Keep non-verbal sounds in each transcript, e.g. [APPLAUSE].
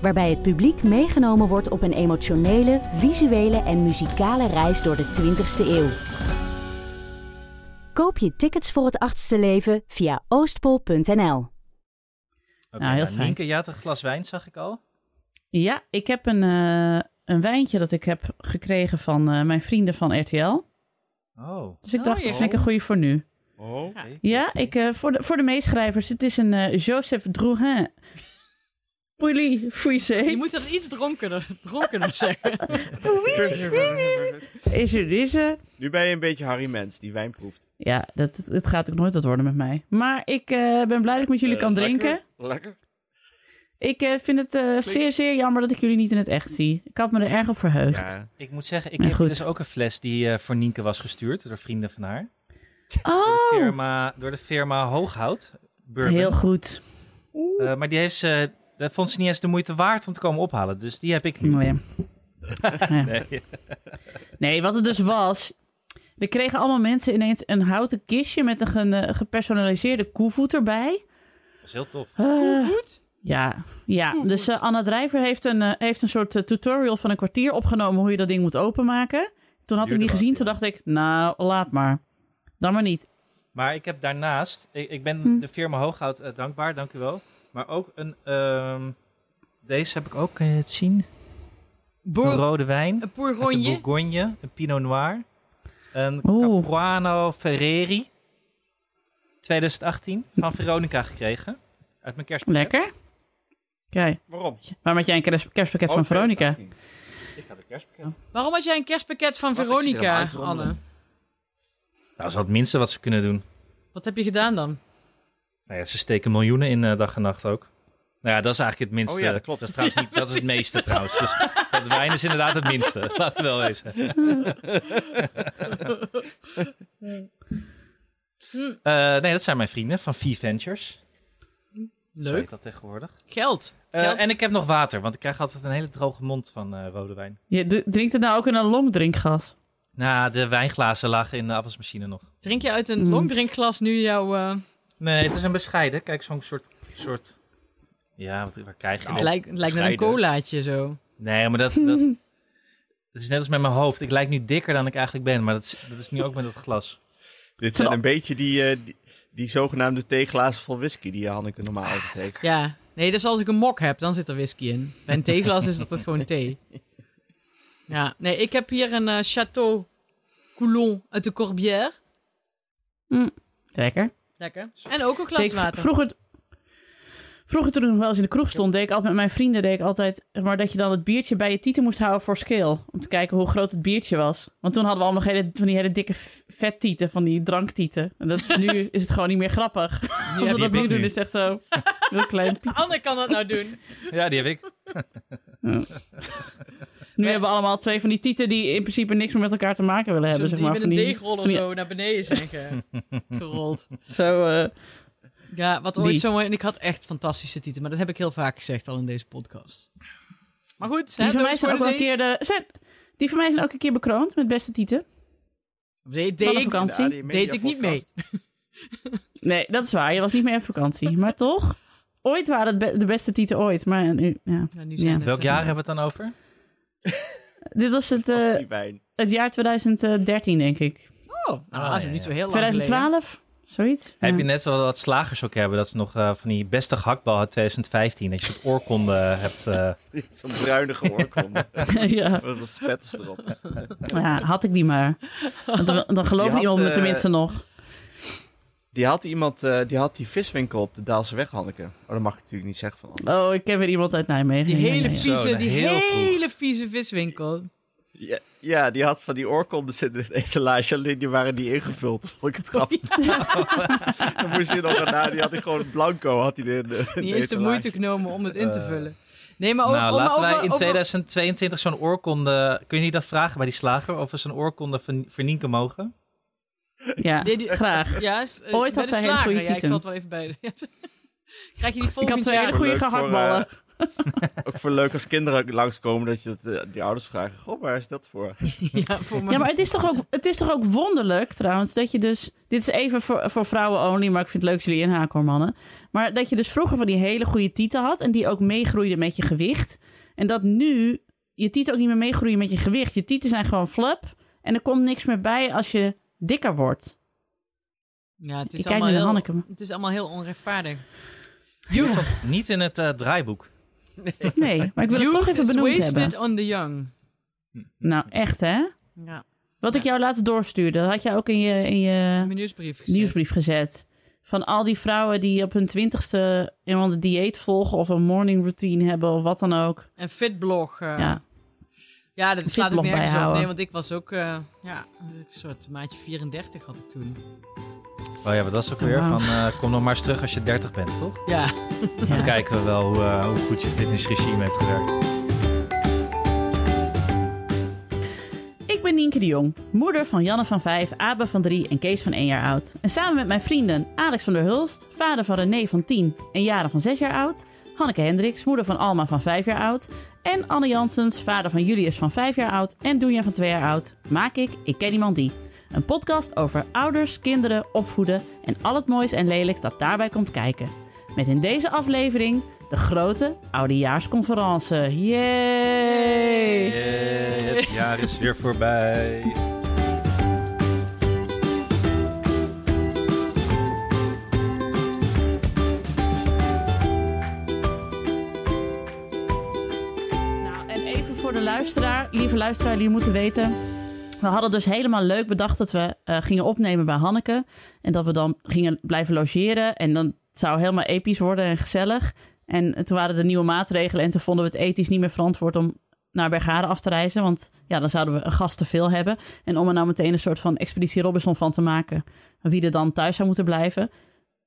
Waarbij het publiek meegenomen wordt op een emotionele, visuele en muzikale reis door de 20ste eeuw. Koop je tickets voor het achtste leven via oostpol.nl. Oké, Nou, heel nou, fijn. Nienke, je had een glas wijn, zag ik al. Ja, ik heb een, eh, een wijntje dat ik heb gekregen van eh, mijn vrienden van RTL. Oh, Dus ik Oh, dacht, ja. dat vind ik een goede voor nu. Oh. oké. Ja, ik, eh, voor, de, voor de meeschrijvers. Het is een Joseph Drouhin. Je Fouissé. moet dat iets dronkener, dronkener [LAUGHS] zeggen. Is er deze? Nu ben je een beetje Harry Mens, die wijn proeft. Ja, dat, het gaat ook nooit wat worden met mij. Maar ik eh, ben blij dat ik met jullie Eh, kan lekker? drinken. Lekker. Ik eh, vind het eh, zeer, zeer jammer dat ik jullie niet in het echt zie. Ik had me er erg op verheugd. Ja. Ik moet zeggen, ik Maar heb goed. dus ook een fles die eh, voor Nienke was gestuurd door vrienden van haar. Door Oh, de firma, door de firma Hooghout. Bourbon. heel goed. Eh, maar die heeft ze, dat vond ze niet eens de moeite waard om te komen ophalen. Dus die heb ik nu. Oh, [LAUGHS] ja. Nee. Nee, wat het dus was. Er kregen allemaal mensen ineens een houten kistje met een ge- gepersonaliseerde koevoet erbij. Dat is heel tof. Eh, Goed. ja, ja. Koevoet. dus eh, Anna Drijver heeft een, eh, heeft een soort tutorial van een kwartier opgenomen hoe je dat ding moet openmaken. Toen had ik die gezien, toen dacht ik, nou, laat maar. Dan maar niet. Maar ik heb daarnaast, ik, ik ben Hm. de firma Hooghout dankbaar, dank u wel. Maar ook een, ehm, deze heb ik ook, kun je het zien? Een Bour rode wijn. een Uit de Bourgogne. Bourgogne, een Pinot Noir. Een Oeh. Capuano Ferreri. 2018 van Veronica gekregen. Uit mijn kerstpakket. Lekker. Kijk, Waarom? waarom had jij een kers- kerstpakket Oh, van Veronica? Ik had een kerstpakket. Waarom had jij een kerstpakket van Wacht, Veronica. Anne? Nou, dat is wat het minste wat ze kunnen doen. Wat heb je gedaan dan? Nou ja, ze steken miljoenen in eh, dag en nacht ook. Nou ja, dat is eigenlijk het minste. Oh ja, dat klopt. is trouwens niet, dat is het meeste [LAUGHS] trouwens. Dus dat wijn is inderdaad het minste. [LAUGHS] Laten we wel wezen. [LAUGHS] Eh, nee, dat zijn mijn vrienden van V-Ventures. Zo Leuk. heet dat tegenwoordig. Geld. Eh, Geld. en ik heb nog water, want ik krijg altijd een hele droge mond van eh, rode wijn. Je drinkt het nou ook in een longdrinkgas? Nou, de wijnglazen lagen in de afwasmachine nog. Drink je uit een Mm. longdrinkglas nu jouw... Nee, het is een bescheiden. Kijk, zo'n soort, soort... Ja, wat, waar krijg je het dit? lijkt, het lijkt naar een colaatje zo. Nee, maar dat, dat, [LAUGHS] dat is net als met mijn hoofd. Ik lijk nu dikker dan ik eigenlijk ben, maar dat is, dat is nu ook met het glas. Dit zijn een beetje die, eh, die, die zogenaamde theeglazen vol whisky die Hanneke normaal altijd heeft. Ja. Nee, dus als ik een mok heb, dan zit er whisky in. Bij een theeglas is dat het gewoon thee. [LAUGHS] Ja. Nee, ik heb hier een eh, Château Coulon uit de Corbière. Lekker. Lekker. En ook een glas ik water. Vroeger, vroeger toen ik nog wel eens in de kroeg stond, deed ik altijd met mijn vrienden deed ik altijd, maar dat je dan het biertje bij je tieten moest houden voor scale. Om te kijken hoe groot het biertje was. Want toen hadden we allemaal hele, van die hele dikke vettieten, van die dranktieten. En dat is nu [LAUGHS] is het gewoon niet meer grappig. Als die we dat nu doen, nu. is het echt zo heel klein. [LAUGHS] piep. Anne kan dat nou doen. Ja, die heb ik. [LAUGHS] Nu hebben we allemaal twee van die tieten die in principe niks meer met elkaar te maken willen hebben. Zo, Zeg die maar. met Van een die- deegrol of die- zo naar beneden zijn ge- [LAUGHS] gerold. Zo, eh, Ja, wat Die. ooit zo... En ik had echt fantastische tieten, maar dat heb ik heel vaak gezegd al in deze podcast. Maar goed, die hè, van mij zijn ook een keer de, zijn, die van mij zijn ook een keer bekroond met beste tieten. Nee, deed de ik, vakantie. Die deed ik niet mee. [LAUGHS] Nee, dat is waar. Je was niet meer op vakantie. Maar toch, ooit waren het be- de beste tieten ooit. Maar nu, ja. Ja, nu Ja. zijn het, Welk eh, jaar hebben we het dan over? [LAUGHS] Dit was het, eh, wijn. het jaar 2013, denk ik. Oh, nou, Ah, dat is ja, niet ja. zo heel lang geleden. 2012, zoiets. Heb Ja. je net zoals wat slagers ook hebben, dat ze nog eh, van die beste gehaktbal uit 2015, dat je het oorkonde hebt. eh, [LAUGHS] Zo'n bruinige oorkonde. [LAUGHS] ja. Met wat spetters erop. ja, had ik die maar. Dan, dan gelooft had, iemand me eh, tenminste nog. Die had iemand, eh, die had die viswinkel op de Daalse weg, Hanneke. Oh, dat mag ik natuurlijk niet zeggen van. Oh, ik ken weer iemand uit Nijmegen. Die hele vieze, Zo, die hele vieze viswinkel. Ja, ja, die had van die oorkondes in de etalage, alleen die waren niet ingevuld. Vond ik het grappig. [LAUGHS] [LAUGHS] Dan moest je nog erna, die had hij gewoon blanco, had hij in de, in Niet de moeite genomen om het in te Eh. vullen. Nee, maar over, nou, laten wij over- in over- 2022 zo'n oorkonde... Kun je niet dat vragen bij die slager? Of we zo'n oorkonde van vernienken mogen? Ja, graag. [LAUGHS] Ja, is, eh, Ooit had de zij hele goede Ja, ik zal het wel even bij. [LAUGHS] Krijg je die Ik had twee hele goede gehaktballen. [LAUGHS] Ook voor leuk als kinderen langskomen dat je het, eh, die ouders vragen. Goh, waar is dat voor? Ja, voor. Ja, maar het is, toch ook, het is toch ook wonderlijk trouwens dat je dus... Dit is even voor, voor vrouwen only, maar ik vind het leuk als jullie inhaken hoor mannen. Maar dat je dus vroeger van die hele goede tieten had... en die ook meegroeiden met je gewicht. En dat nu je tieten ook niet meer meegroeien met je gewicht. Je tieten zijn gewoon flap. En er komt niks meer bij als je dikker wordt. ja, het is Ik kijk allemaal heel, Hanneke. Het is allemaal heel onrechtvaardig. Stond niet in het eh, draaiboek. [LAUGHS] Nee, maar ik wil het Youth toch even is benoemd wasted hebben. on the young. Nou, echt hè? Ja, Wat ik jou laatst doorstuurde, dat had jij ook in je, in je nieuwsbrief gezet. nieuwsbrief gezet. Van al die vrouwen die op hun twintigste iemand een dieet volgen of een morning routine hebben of wat dan ook. En Fitblog. eh, Ja. Ja, dat slaat ook nergens op. Nee, want ik was ook, eh, ja, een soort maatje 34 had ik toen. Oh ja, wat was ook weer? Van, eh, kom nog maar eens terug als je 30 bent, toch? Ja, Dan kijken we wel hoe, eh, hoe goed je fitnessregime heeft gewerkt. Ik ben Nienke de Jong, moeder van Janne van 5, Abe van 3 en Kees van 1 jaar oud. En samen met mijn vrienden Alex van der Hulst, vader van René van 10 en Jaren van 6 jaar oud, Hanneke Hendricks, moeder van Alma van 5 jaar oud en Anne Janssens, vader van Julius van 5 jaar oud en Doenja van 2 jaar oud, maak ik Ik Ken Iemand Die. Een podcast over ouders, kinderen, opvoeden en al het moois en lelijks dat daarbij komt kijken. Met in deze aflevering de grote oudejaarsconferentie. Yay! het jaar is weer voorbij. Voor de luisteraar, lieve luisteraar, jullie moeten weten. We hadden dus helemaal leuk bedacht dat we eh, gingen opnemen bij Hanneke. En dat we dan gingen blijven logeren. En dan zou helemaal episch worden en gezellig. En toen waren er nieuwe maatregelen. En toen vonden we het ethisch niet meer verantwoord om naar Bergade af te reizen. Want ja, dan zouden we een gast te veel hebben. En om er nou meteen een soort van Expeditie Robinson van te maken. Wie er dan thuis zou moeten blijven.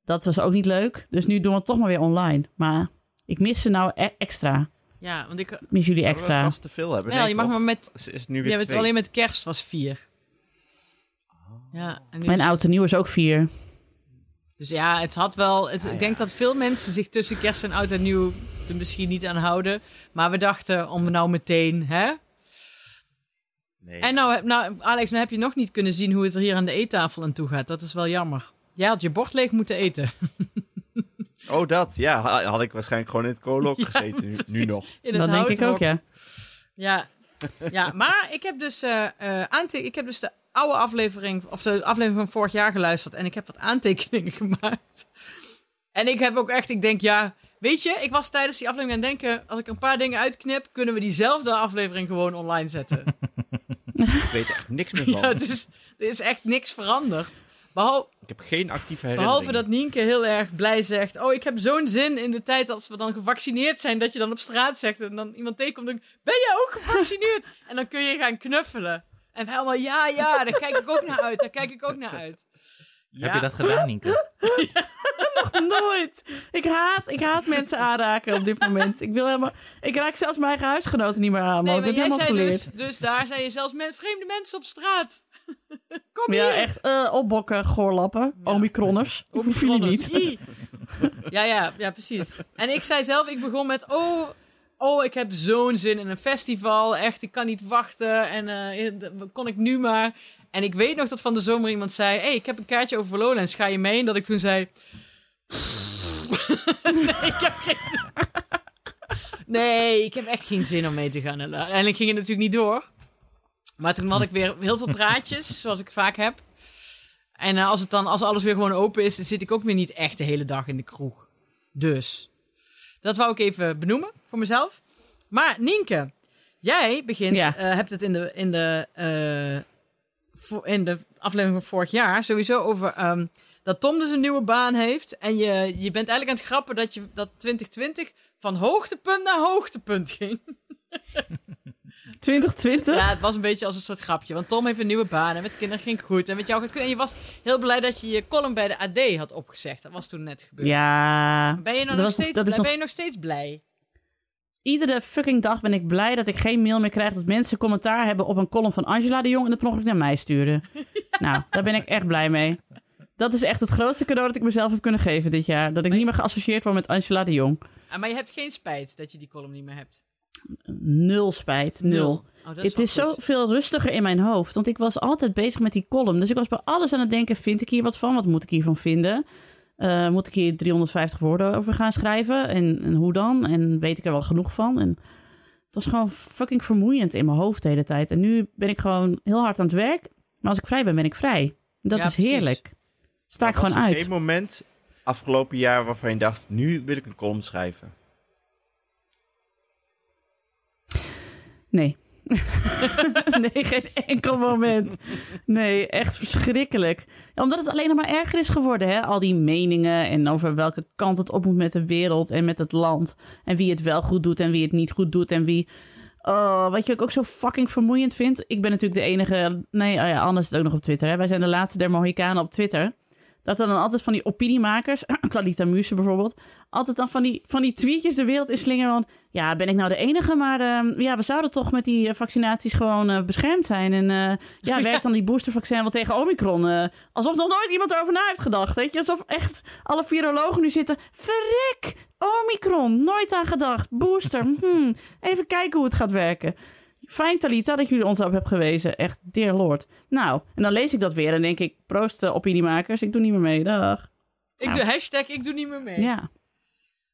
Dat was ook niet leuk. Dus nu doen we het toch maar weer online. Maar ik mis ze nou e- extra. Ja, want ik... Mis jullie Zouden extra. gasten veel hebben? Ja, Nee, je mag maar met... Is, is het nu weer Je hebt twee? alleen met kerst was vier. Ja, en nu Mijn is- oud en nieuw is ook vier. Dus ja, het had wel. Het, Ik denk dat veel mensen zich tussen kerst en oud en nieuw er misschien niet aan houden. Maar we dachten om nou meteen, hè? Nee. En nou, heb- nou, Alex, nou heb je nog niet kunnen zien hoe het er hier aan de eettafel aan toe gaat. Dat is wel jammer. Jij had je bord leeg moeten eten. [LAUGHS] Oh, dat. Ja, ha- had ik waarschijnlijk gewoon in het koolhok [LAUGHS] gezeten. Nu, nog. In het Dat denk ik ook, ja. Ja, ja maar ik heb dus eh eh, aante- ik heb dus de oude aflevering, of de aflevering van vorig jaar geluisterd. En ik heb wat aantekeningen [LAUGHS] gemaakt. En ik heb ook echt, ik denk, ja, weet je, ik was tijdens die aflevering aan het denken, als ik een paar dingen uitknip, kunnen we diezelfde aflevering gewoon online zetten. [LAUGHS] Ik weet er echt niks meer van. ja, het is, er is echt niks veranderd. Ik heb geen actieve herinnering. behalve dat Nienke heel erg blij zegt, oh, ik heb zo'n zin in de tijd als we dan gevaccineerd zijn, dat je dan op straat zegt en dan iemand tegenkomt en ben jij ook gevaccineerd? [LAUGHS] en dan kun je gaan knuffelen. En wij allemaal, ja, ja, daar kijk ik ook naar uit, daar kijk ik ook naar uit. Heb je dat gedaan, Nienke? [LAUGHS] Nooit. Ik haat, ik haat mensen aanraken op dit moment. Ik wil helemaal... Ik raak zelfs mijn eigen huisgenoten niet meer aan. Nee, ik maar ben jij helemaal geleerd. dus, dus daar zei je zelfs met vreemde mensen op straat. [LAUGHS] Kom Ja, hier. echt eh, opbokken, goorlappen, omicronners. [LAUGHS] Ik hoef jullie niet. Ja, ja, ja, precies. En ik zei zelf, ik begon met, oh, oh, ik heb zo'n zin in een festival. Echt, ik kan niet wachten. En eh, kon ik nu maar. En ik weet nog dat van de zomer iemand zei, hey, ik heb een kaartje over Lowlands, ga je mee? En dat ik toen zei... nee, [LAUGHS] ik heb geen... [LAUGHS] nee, ik heb echt geen zin om mee te gaan. En uiteindelijk ging het natuurlijk niet door. Maar toen had ik weer heel veel praatjes, [LAUGHS] zoals ik vaak heb. En eh, als, het dan, als alles weer gewoon open is, dan zit ik ook weer niet echt de hele dag in de kroeg. Dus, dat wou ik even benoemen voor mezelf. Maar Nienke, jij begint, Ja. eh, hebt het in de, in, de, eh, in de aflevering van vorig jaar sowieso over ehm, dat Tom dus een nieuwe baan heeft. En je, je bent eigenlijk aan het grappen dat, je, dat 2020 van hoogtepunt naar hoogtepunt ging. [LAUGHS] 2020? Ja, het was een beetje als een soort grapje. Want Tom heeft een nieuwe baan en met de kinderen ging het goed. En met jou gaat het goed. En je was heel blij dat je je column bij de AD had opgezegd. Dat was toen net gebeurd. Ja. Ben je, nou nog steeds nog- ben je nog steeds blij? Iedere fucking dag ben ik blij dat ik geen mail meer krijg dat mensen commentaar hebben op een column van Angela de Jong en per ongeluk naar mij sturen. [LAUGHS] Nou, daar ben ik echt blij mee. Dat is echt het grootste cadeau dat ik mezelf heb kunnen geven dit jaar. Dat ik niet meer geassocieerd word met Angela de Jong. Ah, maar je hebt geen spijt dat je die column niet meer hebt. Nul spijt, nul. Oh, dat Het is goed. zoveel rustiger in mijn hoofd. Want ik was altijd bezig met die column. Dus ik was bij alles aan het denken: vind ik hier wat van? Wat moet ik hiervan vinden? Eh, moet ik hier 350 woorden over gaan schrijven? En, en hoe dan? En weet ik er wel genoeg van? En het was gewoon fucking vermoeiend in mijn hoofd de hele tijd. En nu ben ik gewoon heel hard aan het werk. Maar als ik vrij ben, ben ik vrij. Dat Ja, is precies. heerlijk. Sta ik Maar gewoon er uit. geen moment afgelopen jaar waarvan je dacht, nu wil ik een column schrijven? Nee. [LAUGHS] nee, geen enkel moment. Nee, echt verschrikkelijk. Omdat het alleen nog maar erger is geworden, hè? Al die meningen en over welke kant het op moet met de wereld en met het land. En wie het wel goed doet en wie het niet goed doet en wie... Oh, wat je ook zo fucking vermoeiend vindt. Ik ben natuurlijk de enige... Nee, oh ja, het ook nog op Twitter, hè? Wij zijn de laatste der Mohikanen op Twitter. Dat er dan altijd van die opiniemakers, [CLEARS THROAT] Talita Muse bijvoorbeeld, altijd dan van die, van die tweetjes de wereld in slingeren van... Ja, ben ik nou de enige? Maar ehm, ja, we zouden toch met die eh, vaccinaties gewoon eh, beschermd zijn. En eh, ja, [LAUGHS] werkt dan die boostervaccin wel tegen Omicron? Alsof nog nooit iemand erover na heeft gedacht. Weet je? Alsof echt alle virologen nu zitten. Verrek! Omicron, nooit aan gedacht. Booster, [LAUGHS] hmm, even kijken hoe het gaat werken. Fijn, Talita, dat jullie ons op hebben gewezen. Echt, dear lord. Nou, en dan lees ik dat weer en denk ik... Proost, eh, opiniemakers, ik doe niet meer mee. Dag. Ik Nou. doe hashtag, ik doe niet meer mee. Ja,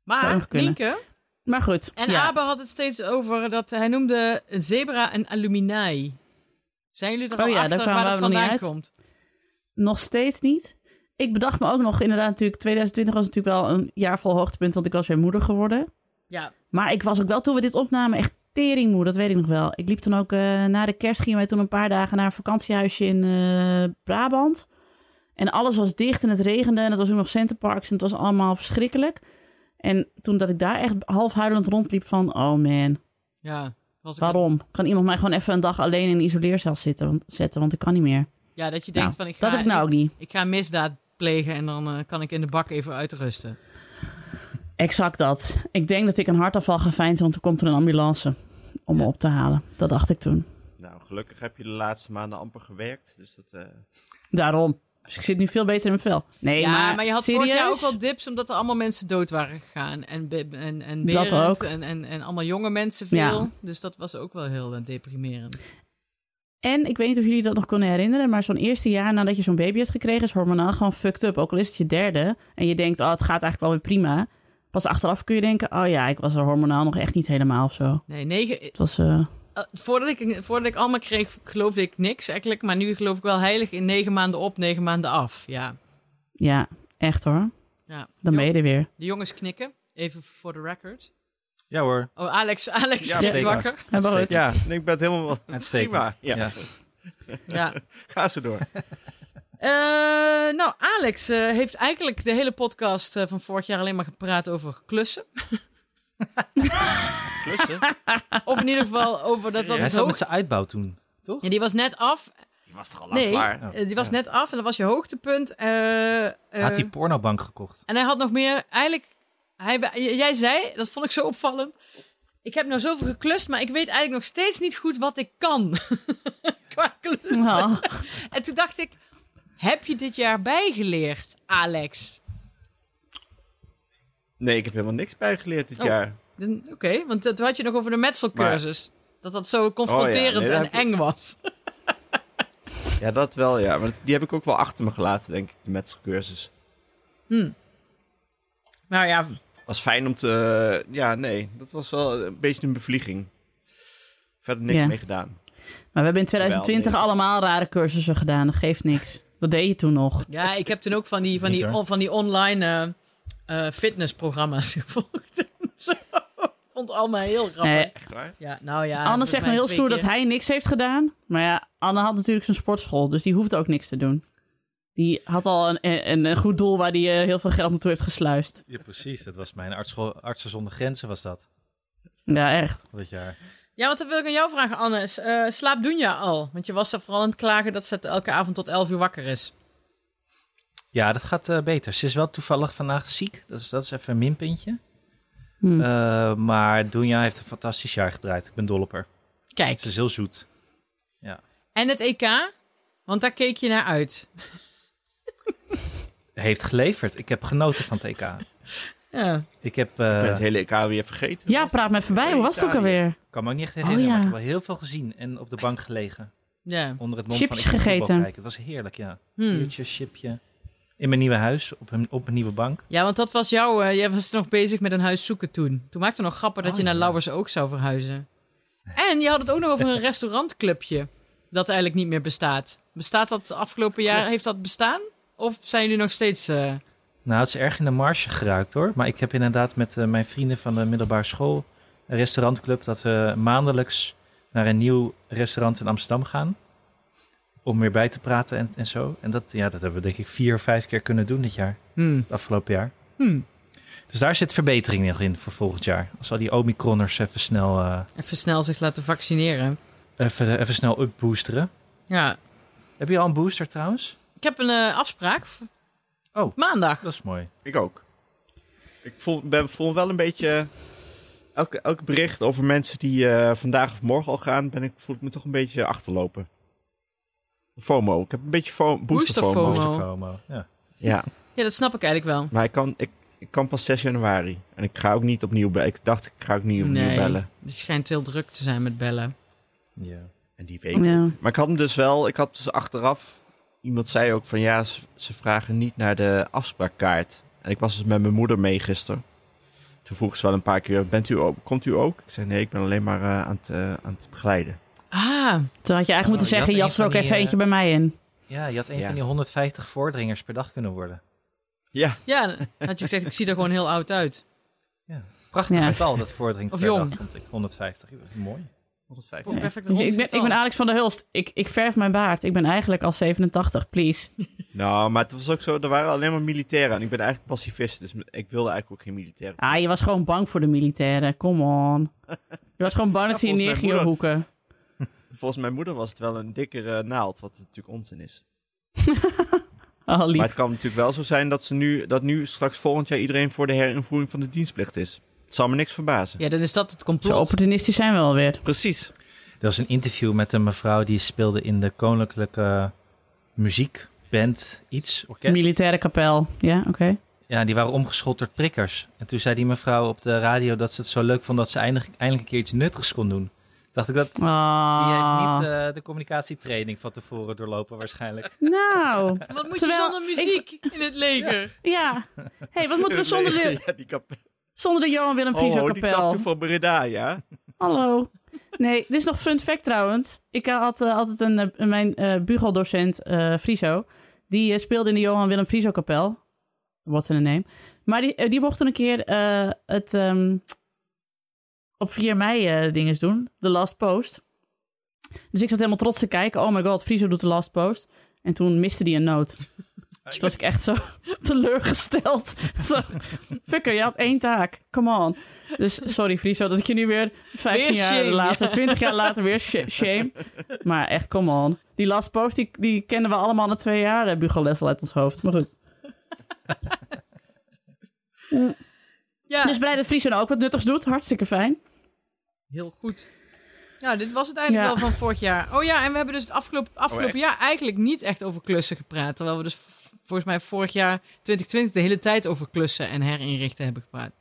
Maar. Nienke, maar goed. en ja. Abe had het steeds over dat hij noemde een zebra een aluminai. Zijn jullie er Oh al ja, achter waar dat vandaan komt? Nog steeds niet. Ik bedacht me ook nog, inderdaad, natuurlijk, 2020 was natuurlijk wel een jaar vol hoogtepunt, want ik was weer moeder geworden. Ja, Maar ik was ook wel, toen we dit opnamen, echt teringmoe, dat weet ik nog wel. Ik liep toen ook, eh, na de kerst gingen wij toen een paar dagen naar een vakantiehuisje in eh, Brabant. En alles was dicht en het regende en het was ook nog Centerparks en het was allemaal verschrikkelijk. En toen dat ik daar echt half huilend rondliep van, oh man, ja. Was ik waarom? Kan iemand mij gewoon even een dag alleen in een isoleercel zitten, want- zetten, want ik kan niet meer. Ja, dat je denkt Nou, van ik ga, dat heb ik nou ook niet. ik ga misdaad plegen en dan eh, kan ik in de bak even uitrusten. Exact dat. Ik denk dat ik een hartafval ga feinzen, want er komt er een ambulance om me op te halen. Dat dacht ik toen. Nou, gelukkig heb je de laatste maanden amper gewerkt. Dus dat, eh, Daarom. Dus ik zit nu veel beter in mijn vel. Nee, ja, maar, maar, je had serieus? vorig jaar ook wel dips omdat er allemaal mensen dood waren gegaan. En, en, en Dat Berend ook. En, en, en allemaal jonge mensen veel. Ja. Dus dat was ook wel heel eh, deprimerend. En ik weet niet of jullie dat nog kunnen herinneren, maar zo'n eerste jaar nadat je zo'n baby hebt gekregen is hormonaal gewoon fucked up. Ook al is het je derde en je denkt, oh, het gaat eigenlijk wel weer prima. Pas achteraf kun je denken, oh ja, ik was er hormonaal nog echt niet helemaal of zo. Nee, negen, Het was, eh, eh, voordat, ik, voordat ik allemaal kreeg, geloofde ik niks eigenlijk. Maar nu geloof ik wel heilig in negen maanden op, negen maanden af. Ja, ja, echt hoor. ja. Dan ben je er weer. De jongens knikken, even voor de record. Ja hoor. Oh, Alex, Alex Ja, steek wakker. Ja, ik ben het helemaal Uitstekend. prima. Ja. Ja. Ja. [LAUGHS] Ga zo door. [LAUGHS] Eh, nou, Alex eh, heeft eigenlijk de hele podcast eh, van vorig jaar alleen maar gepraat over klussen. [LAUGHS] Klussen. Of in ieder geval over dat dat Hij zat hoog... met zijn uitbouw toen, toch? Ja, die was net af. Die was toch al lang Nee, klaar? eh, die was net af en dat was je hoogtepunt. Eh, eh, Hij had die pornobank gekocht. En hij had nog meer, eigenlijk, hij, jij zei, dat vond ik zo opvallend. Ik heb nou zoveel geklust, maar ik weet eigenlijk nog steeds niet goed wat ik kan. [LAUGHS] Qua klussen. Oh. En toen dacht ik, heb je dit jaar bijgeleerd, Alex? Nee, ik heb helemaal niks bijgeleerd dit Oh. jaar. Dan- Oké, want toen had je nog over de metselcursus. Dat dat zo confronterend Oh nee, en ik- eng was. [LAUGHS] Ja, dat wel, ja. Maar die heb ik ook wel achter me gelaten, denk ik, de metselcursus. Nou ja, Was fijn om te... ja, nee. Dat was wel een beetje een bevlieging. Verder niks Ja. mee gedaan. Maar we hebben in 2020 Wel, nee. allemaal rare cursussen gedaan. Dat geeft niks. Dat deed je toen nog. ja, ik heb toen ook van die, van die, on- van die online eh, eh, fitnessprogramma's [LAUGHS] gevolgd. Zo. Ik vond het allemaal heel grappig. Nee, Echt waar? Ja, nou ja. Anne zegt me heel stoer keer. dat hij niks heeft gedaan. Maar ja, Anne had natuurlijk zijn sportschool. Dus die hoefde ook niks te doen. Die had al een, een, een goed doel waar hij eh, heel veel geld naartoe heeft gesluist. Ja, precies. Dat was mijn Artsen zonder Grenzen was dat, Ja, echt. dat jaar. Ja, want dan wil ik aan jou vragen, Anne. S- eh, slaap Dunja al? Want je was er vooral aan het klagen dat ze elke avond tot 11 uur wakker is. Ja, dat gaat eh, beter. Ze is wel toevallig vandaag ziek. Dat is, dat is even een minpuntje. Hm. Eh, maar Dunja heeft een fantastisch jaar gedraaid. Ik ben dol op haar. Kijk, Ze is heel zoet. en het EK? Want daar keek je naar uit. Heeft geleverd. Ik heb genoten van het EK. [LAUGHS] Ja. Ik heb... Ik ben eh het hele EK weer vergeten. Ja, praat me voorbij. Hoe was het ook alweer? kan me ook niet echt herinneren. Oh, ja. maar Ik heb wel heel veel gezien en op de bank gelegen. ja. Onder het mom Chipjes van ik gegeten. Het was heerlijk, ja. Hmm. Biertje, chipje. In mijn nieuwe huis, op een, op een nieuwe bank. Ja, want dat was jouw... eh, jij was nog bezig met een huis zoeken toen. Toen maakte nog grappen dat Oh, je naar ja. Lauwers ook zou verhuizen. En je had het ook nog over een restaurantclubje. Dat eigenlijk niet meer bestaat. Bestaat dat afgelopen jaar? Heeft dat bestaan? Of zijn jullie nog steeds... eh, Nou, het is erg in de marge geraakt hoor. Maar ik heb inderdaad met eh, mijn vrienden van de middelbare school... een restaurantclub... dat we maandelijks naar een nieuw restaurant in Amsterdam gaan. Om weer bij te praten en, en zo. En dat, ja, dat hebben we denk ik vier of vijf keer kunnen doen dit jaar. hmm. Het afgelopen jaar. Hmm. Dus daar zit verbetering nog in voor volgend jaar. Als al die Omicronners even snel, eh, Even snel zich laten vaccineren. even, even snel upboosteren. Ja. Heb je al een booster trouwens? Ik heb een eh, afspraak. Oh. Maandag. Dat is mooi. Ik ook. Ik voel, ben, voel wel een beetje... Elke, elk bericht over mensen die eh, vandaag of morgen al gaan... Ben ik, voel ik me toch een beetje achterlopen. FOMO. Ik heb een beetje fo booster, FOMO. FOMO. Booster FOMO. Ja. Ja, Ja, dat snap ik eigenlijk wel. maar ik kan, ik, ik kan pas 6 januari. En ik ga ook niet opnieuw bellen. Ik dacht, ik ga ook niet opnieuw Nee. bellen. Het schijnt heel druk te zijn met bellen. ja. En die week. Ja. Maar ik had hem dus wel... Ik had dus achteraf... Iemand zei ook van ja, ze, ze vragen niet naar de afspraakkaart. En ik was dus met mijn moeder mee gisteren. Toen vroeg ze wel een paar keer, bent u ook, komt u ook? Ik zei nee, ik ben alleen maar eh, aan, het, eh, aan het begeleiden. Ah, Toen had je eigenlijk Oh, moeten je zeggen, jas er ook even eh, eentje bij mij in. ja, je had een Ja. van die 150 voordringers per dag kunnen worden. Ja, ja, had je gezegd, ik zie er gewoon heel oud uit. Ja. Prachtig Ja. getal dat voordringt Of per jong. dag, vond ik. 150. Mooi. 150. Ja. perfect Dus rond ik, ben, ik ben Alex van der Hulst. Ik, ik verf mijn baard. Ik ben eigenlijk al 87, please. [LAUGHS] Nou, maar het was ook zo, er waren alleen maar militairen. En ik ben eigenlijk pacifist, dus ik wilde eigenlijk ook geen militairen. Ah, je was gewoon bang voor de militairen. Come on. Je was gewoon bang dat ze je volgens neer mijn gingen moeder. hoeken. [LAUGHS] Volgens mijn moeder was het wel een dikkere naald, wat natuurlijk onzin is. [LAUGHS] Oh, lief. Maar het kan natuurlijk wel zo zijn dat, ze nu, dat nu straks volgend jaar iedereen voor de herinvoering van de dienstplicht is. Het zal me niks verbazen. Ja, dan is dat het Zo complot. opportunistisch zijn we alweer. Precies. Er was een interview met een mevrouw die speelde in de Koninklijke Muziekband, iets, orkest. Militaire kapel. Ja, oké. Ja, die waren omgeschot door prikkers. En toen zei die mevrouw op de radio dat ze het zo leuk vond dat ze eindelijk, eindelijk een keer iets nuttigs kon doen. Dacht ik dat, die Ah. heeft niet eh, de communicatietraining van tevoren doorlopen waarschijnlijk. [LAUGHS] Nou, Wat moet Terwijl je zonder muziek in het leger? ja. hey, wat moeten we [LAUGHS] zonder de, Ja, die kap- zonder de Johan Willem Frieso oh, die kapel? tattoo van Breda, ja? Hallo. Nee, dit is nog fun fact trouwens. Ik had eh, altijd een, eh, mijn eh bugeldocent eh Friso. Die speelde in de Johan Willem Frieso kapel. What's in a name. Maar die, die mocht toen een keer het ehm, op 4 mei dinges doen. De last post. Dus ik zat helemaal trots te kijken. Oh my god, Friso doet de last post. En toen miste die een noot. Toen was ik echt zo [LAUGHS] teleurgesteld. [LAUGHS] Zo, fucker, je had één taak. Come on. Dus sorry Friso dat ik je nu weer 15 Weer jaar shame, later, ja. 20 jaar later weer sh- shame. Maar echt, come on. Die last post, die, die kennen we allemaal na twee jaar, de bugelles al uit ons hoofd. Maar goed. [LAUGHS] Ja, Dus blij dat Friso nou ook wat nuttigs doet. Hartstikke fijn. heel goed. Ja, dit was het eigenlijk Ja. wel van vorig jaar. Oh ja, en we hebben dus het afgelopen, afgelopen jaar eigenlijk niet echt over klussen gepraat. Terwijl we dus volgens mij vorig jaar 2020 de hele tijd over klussen en herinrichten hebben gepraat.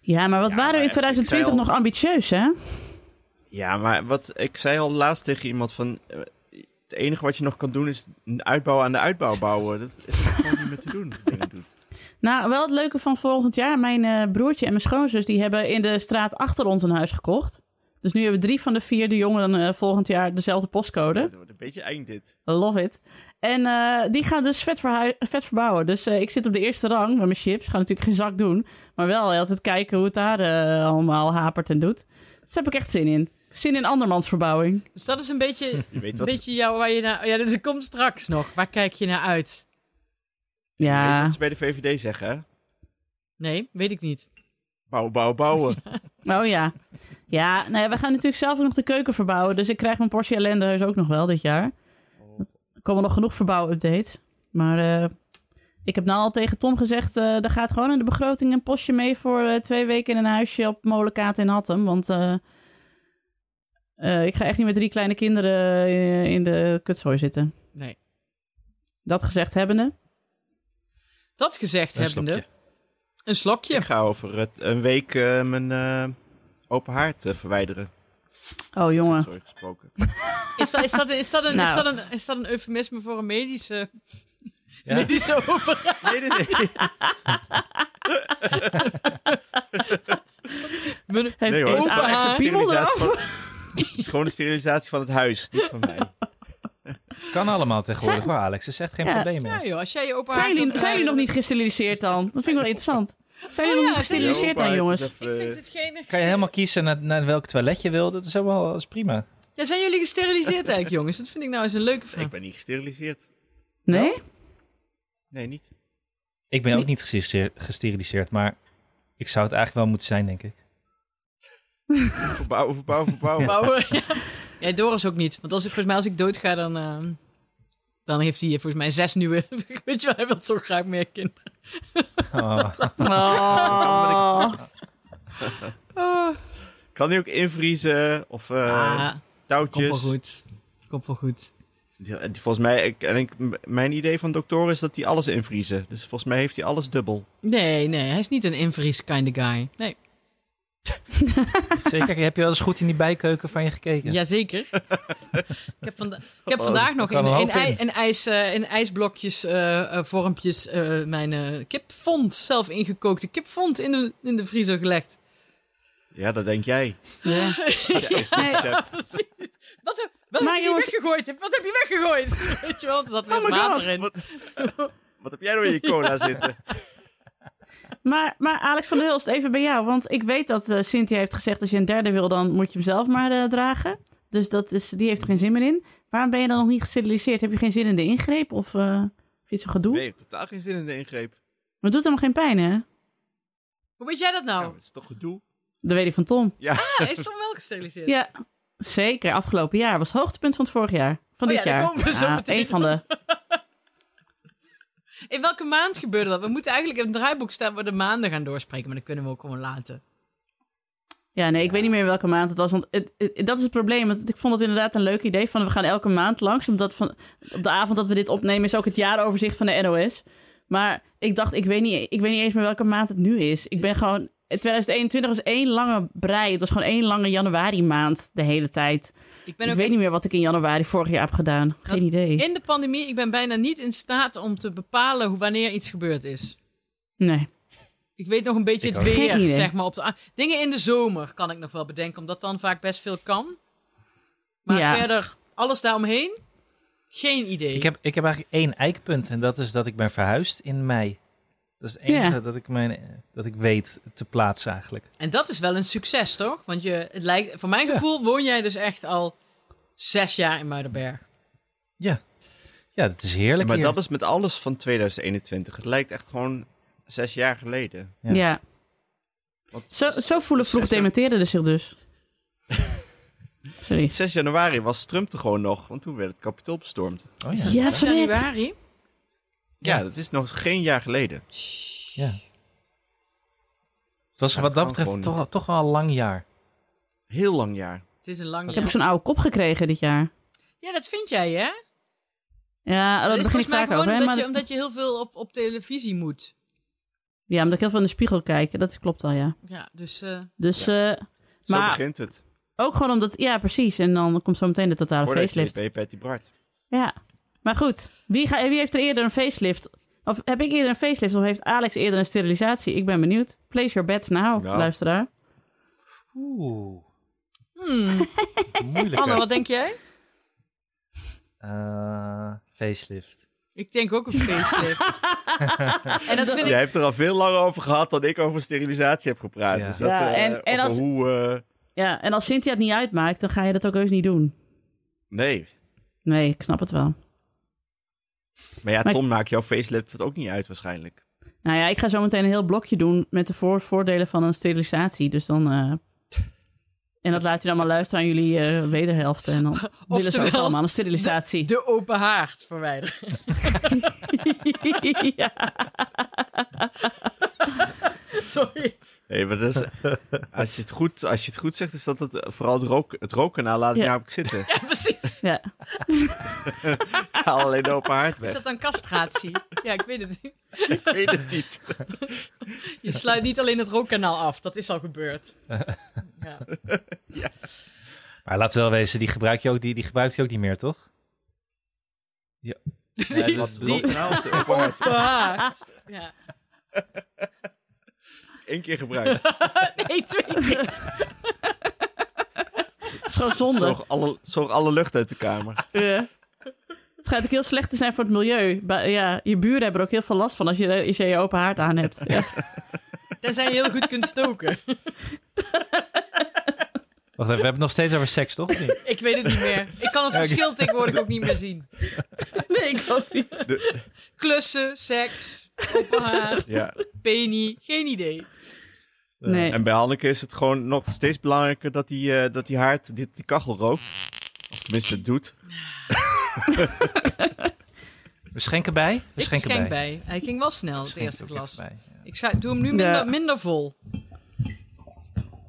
Ja, maar wat Ja, waren we in echt, ik 2020 zei al- nog ambitieus, hè? Ja, maar wat ik zei al laatst tegen iemand van... eh, Het enige wat je nog kan doen is een uitbouw aan de uitbouw bouwen. Dat is gewoon niet meer te doen. Doet. Nou, wel het leuke van volgend jaar. Mijn eh, broertje en mijn schoonzus die hebben in de straat achter ons een huis gekocht. Dus nu hebben drie van de vier de jongeren eh, volgend jaar dezelfde postcode. Het wordt een beetje eind dit. Love it. En eh, die gaan dus vet, vet verbouwen. Dus eh, ik zit op de eerste rang met mijn chips. Ga natuurlijk geen zak doen. Maar wel altijd kijken hoe het daar eh, allemaal hapert en doet. Dus daar heb ik echt zin in. Zin in andermans verbouwing. Dus dat is een beetje, [LAUGHS] Je weet een wat, beetje jou waar je naar... Ja, dat komt straks nog. Waar kijk je naar uit? je weet Ja. wat ze bij de VVD zeggen, hè? Nee, weet ik niet. Bouwen, bouwen, [LAUGHS] bouwen. Oh ja. Ja, nou ja, we gaan natuurlijk zelf ook nog de keuken verbouwen. Dus ik krijg mijn Porsche ellendehuis ook nog wel dit jaar. Er komen nog genoeg verbouw-updates. Maar eh, Ik heb nou al tegen Tom gezegd, eh er gaat gewoon in de begroting een postje mee voor eh, twee weken in een huisje op Molenkaat in Hattem. Want eh, eh, ik ga echt niet met drie kleine kinderen in de kutzooi zitten. Nee. Dat gezegd hebbende. Dat gezegd Een hebbende, slokje. een slokje. Ik ga over het, een week mijn eh, open haard verwijderen. Oh jongen. Sorry gesproken. [LAUGHS] Is dat, is, dat, is, dat een, is, Nou. dat een, is dat een eufemisme voor een medische, [LAUGHS] Ja. medische operatie? Nee, nee, nee. [LAUGHS] Mijn- Heeft, Nee hoor, is piemel eraf? van, het is gewoon de sterilisatie van het huis, niet van mij. Kan allemaal tegenwoordig Zijn- hoor, Alex. Dat is echt geen Ja. probleem meer. Ja joh, als jij je open Zijn jullie, zijn jullie nog niet gesteriliseerd dan? Dat vind ik wel interessant. Zijn Oh jullie ja, jullie gesteriliseerd dan, jongens? even, Ik eh, vind het geen... Kan je helemaal kiezen naar, naar welk toilet je wil. Dat is helemaal dat is prima. Ja, zijn jullie gesteriliseerd eigenlijk, [LAUGHS] jongens? Dat vind ik nou eens een leuke vraag. Ik ben niet gesteriliseerd. Nee? Nee, niet. Ik ben ook niet gesteriliseerd, gesteriliseerd, maar ik zou het eigenlijk wel moeten zijn, denk ik. Verbouwen, verbouwen, verbouwen. Bouwen, [LAUGHS] ja. ja, Doris ook niet. Want als ik, volgens mij, als ik doodga, dan, ehm, dan heeft hij volgens mij zes nieuwe... [LAUGHS] Weet je wel, hij wil zo graag meer kinderen. Oh, Oh. Oh. Kan die ook invriezen of eh, ah, komt touwtjes? wel goed. Komt wel goed. Volgens mij, ik, en ik, mijn idee van dokter is dat hij alles invriezen. Dus volgens mij heeft hij alles dubbel. Nee, nee, hij is niet een invries kind of guy. Nee, [LAUGHS] zeker. Heb je wel eens goed in die bijkeuken van je gekeken? jazeker. [LAUGHS] ik heb, vanda- ik heb Oh, vandaag nog in, in, hoop in. ij- in, ijs, eh, in ijsblokjes, eh, eh, vormpjes, eh, mijn kipfond, zelf ingekookte kipfond in de, in de vriezer gelegd. Ja, dat denk jij. Ja. [LAUGHS] Precies. Wat, heb- wat Maar heb je jongens- weggegooid? Wat heb je weggegooid? Weet je wel, er zat weer Oh water God. in. Wat, wat heb jij nou in je cola zitten? Maar, maar Alex van der Hulst, even bij jou. Want ik weet dat eh, Cynthia heeft gezegd... als je een derde wil, dan moet je hem zelf maar eh, dragen. Dus dat is, die heeft er geen zin meer in. Waarom ben je dan nog niet gesteriliseerd? Heb je geen zin in de ingreep? Of eh vind je het zo gedoe? Nee, ik heb totaal geen zin in de ingreep. Maar het doet helemaal geen pijn, hè? Hoe weet jij dat Nou, nou? het is toch gedoe? Dat weet ik van Tom. Ja, Ah, hij is [LAUGHS] toch wel gesteriliseerd? Ja, zeker. Afgelopen jaar was het hoogtepunt van het vorig jaar. Van Oh dit ja, daar jaar. komen we zo Ja, meteen een van de... In welke maand gebeurde dat? We moeten eigenlijk in het draaiboek staan waar de maanden gaan doorspreken, maar dat kunnen we ook gewoon laten. Ja, nee, ik weet niet meer in welke maand het was. Want het, het- dat is het probleem. Want ik vond het inderdaad een leuk idee. Van we gaan elke maand langs. Omdat van, op de avond dat we dit opnemen is ook het jaaroverzicht van de NOS. Maar ik dacht, ik weet, niet, ik weet niet eens meer welke maand het nu is. Ik ben gewoon... 2021 was één lange brei. Het was gewoon één lange januari maand de hele tijd. Ik ben Ik ook weet echt- niet meer wat ik in januari vorig jaar heb gedaan. Geen Dat- idee. in de pandemie, ik ben bijna niet in staat om te bepalen hoe, wanneer iets gebeurd is. Nee. Ik weet nog een beetje Ik het weer, zeg maar. Op de, dingen in de zomer kan ik nog wel bedenken, omdat dan vaak best veel kan. Maar Ja. verder, alles daaromheen, geen idee. Ik heb, ik heb eigenlijk één eikpunt en dat is dat ik ben verhuisd in mei. Dat is het enige dat, ik mijn, dat ik weet te plaatsen eigenlijk. En dat is wel een succes, toch? Want je, het lijkt, voor mijn Ja. gevoel woon jij dus echt al zes jaar in Muidenberg. Ja, ja dat is heerlijk maar hier. dat is met alles van 2021. Het lijkt echt gewoon zes jaar geleden. Ja. Ja. Want Zo, zo voelen vroeg dementeerden zich dus. [LAUGHS] Sorry. 6 januari was Trump er gewoon nog, want toen werd het kapitool bestormd. Oh, ja. Ja, 6 verrek. januari? Ja, dat is nog geen jaar geleden. ja. Het was Ja, wat dat dat betreft toch, toch wel een lang jaar. Heel lang jaar. Het is een lang Ik heb jaar. ook zo'n oude kop gekregen dit jaar. Ja, dat vind jij, hè? Ja, Dat daar is begin ik vaak over. hè, omdat, maar je, dat- omdat je heel veel op, op televisie moet. Ja, omdat ik heel veel in de spiegel kijk. Dat klopt al, ja. Ja, dus... eh, Dus, eh, Zo Maar- begint het. ook gewoon omdat... Ja, precies. En dan komt zo meteen de totale Voordat facelift. ben je Patty Bart. Ja. Maar goed, wie, ga, wie heeft er eerder een facelift? Of heb ik eerder een facelift of heeft Alex eerder een sterilisatie? Ik ben benieuwd. Place your bets now, Ja. luisteraar. Oeh, hmm. [LAUGHS] moeilijk. Anne, wat denk jij? Eh, facelift. Ik denk ook een facelift. [LAUGHS] en dat vind Jij ik... hebt er al veel langer over gehad dan ik over sterilisatie heb gepraat. Ja. Dus dat, Ja, eh, en- als- hoe... eh, Ja, en als Cynthia het niet uitmaakt, dan ga je dat ook heus niet doen. nee. Nee, ik snap het wel. Maar ja, Maar- Tom maakt jouw facelift het ook niet uit waarschijnlijk. Nou ja, ik ga zo meteen een heel blokje doen met de voor voordelen van een sterilisatie. Dus dan, eh, En dat laat je dan maar luisteren aan jullie eh wederhelften. En dan [LAUGHS] willen ze ook allemaal een sterilisatie. De open haard verwijderen. [LAUGHS] ja. [LAUGHS] Sorry. Nee, maar dat is, [LAUGHS] als, je het goed, als je het goed zegt, is dat het, vooral het, rook, het rookkanaal laat ik Ja. namelijk zitten. [LAUGHS] Ja, precies. ja. [LAUGHS] Haal alleen de open haard Is dat dan castratie? Ja, ik weet het niet. Ik weet het niet. Je sluit niet alleen het rookkanaal af. Dat is al gebeurd. Ja. Maar laat wel wezen, die gebruik je ook, die, die gebruikt hij ook niet meer, toch? Ja. Ja, Wat dat- haard. Ja. Eén keer gebruikt. [LAUGHS] Nee, twee keer. Zonde. Zoog alle, zoog alle lucht uit de kamer. Ja. Het schijnt ook heel slecht te zijn voor het milieu. Ja, je buren hebben er ook heel veel last van als je als je, je open haard aan hebt. [LAUGHS] Ja. Tenzij je heel goed kunt stoken. [LAUGHS] Wacht even, we hebben het nog steeds over seks, toch? Ik weet het niet meer. Ik kan het verschil tegenwoordig ook niet meer zien. Nee, ik ook niet. Klussen, seks, [LAUGHS] Ja. peni. Geen idee. Nee. En bij Hanneke is het gewoon nog steeds belangrijker dat die, eh, dat die haard die, die kachel rookt. Of tenminste het doet. [LAUGHS] We schenken bij? We Ik schenken schenk bij. bij. Hij ging wel snel, We het eerste glas. bij, ja. Ik scha- doe hem nu minder, Ja. minder vol.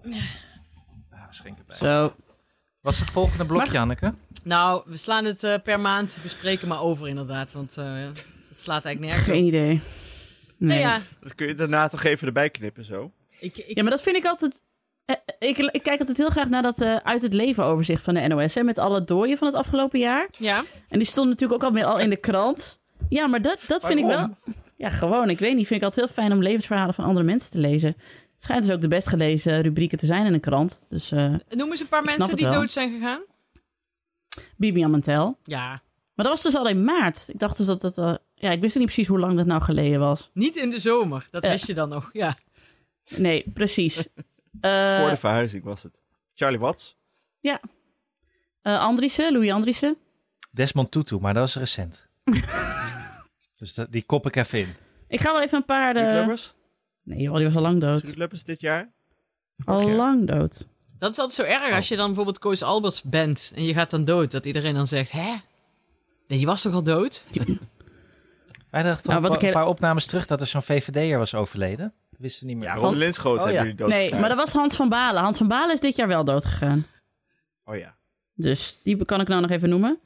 Ja, we schenken bij. Zo. Wat is het volgende blokje, Anneke? Nou, we slaan het eh, per maand bespreken maar over inderdaad. Want eh slaat eigenlijk nergens. Geen idee. Nee. Nee, ja. ja, Dat kun je daarna toch even erbij knippen zo. ik, ik, maar dat vind ik altijd... eh, Ik, ik kijk altijd heel graag naar dat eh, uit het leven overzicht van de NOS. Hè, met alle dooien van het afgelopen jaar. ja. En die stonden natuurlijk ook al, al in de krant. Ja, maar dat, dat vind ik wel... Ja, gewoon. Ik weet niet. Vind ik altijd heel fijn om levensverhalen van andere mensen te lezen. Het schijnt dus ook de best gelezen rubrieken te zijn in een krant. Dus eh Noem eens een paar mensen die wel. dood zijn gegaan. Bibi Amantel. Ja, Maar dat was dus al in maart. Ik dacht dus dat het... eh, ja, ik wist niet precies hoe lang dat nou geleden was. niet in de zomer. Dat Ja. wist je dan nog. Ja. Nee, precies. [LAUGHS] Eh Voor de verhuizing was het. Charlie Watts. eh, Andriessen, Louis Andriessen. Desmond Tutu, maar dat is recent. [LAUGHS] dus dat, die kop ik even in. Ik ga wel even een paar... Eh, Lubbers. Nee joh, die was al lang dood. Lubbers dit jaar? Al lang dood. Dat is altijd zo erg als je dan bijvoorbeeld Koos Alberts bent en je gaat dan dood. Dat iedereen dan zegt, hè? Nee, die was toch al dood? Wij dachten Nou, een ik paar heel- opnames terug dat er zo'n VVD'er was overleden. Dat wisten niet meer. Ja, Robin Linschoot Oh, hebben ja. jullie dood Nee, maar dat was Hans van Balen. Hans van Balen is dit jaar wel dood gegaan. Oh ja. Dus die kan ik nou nog even noemen.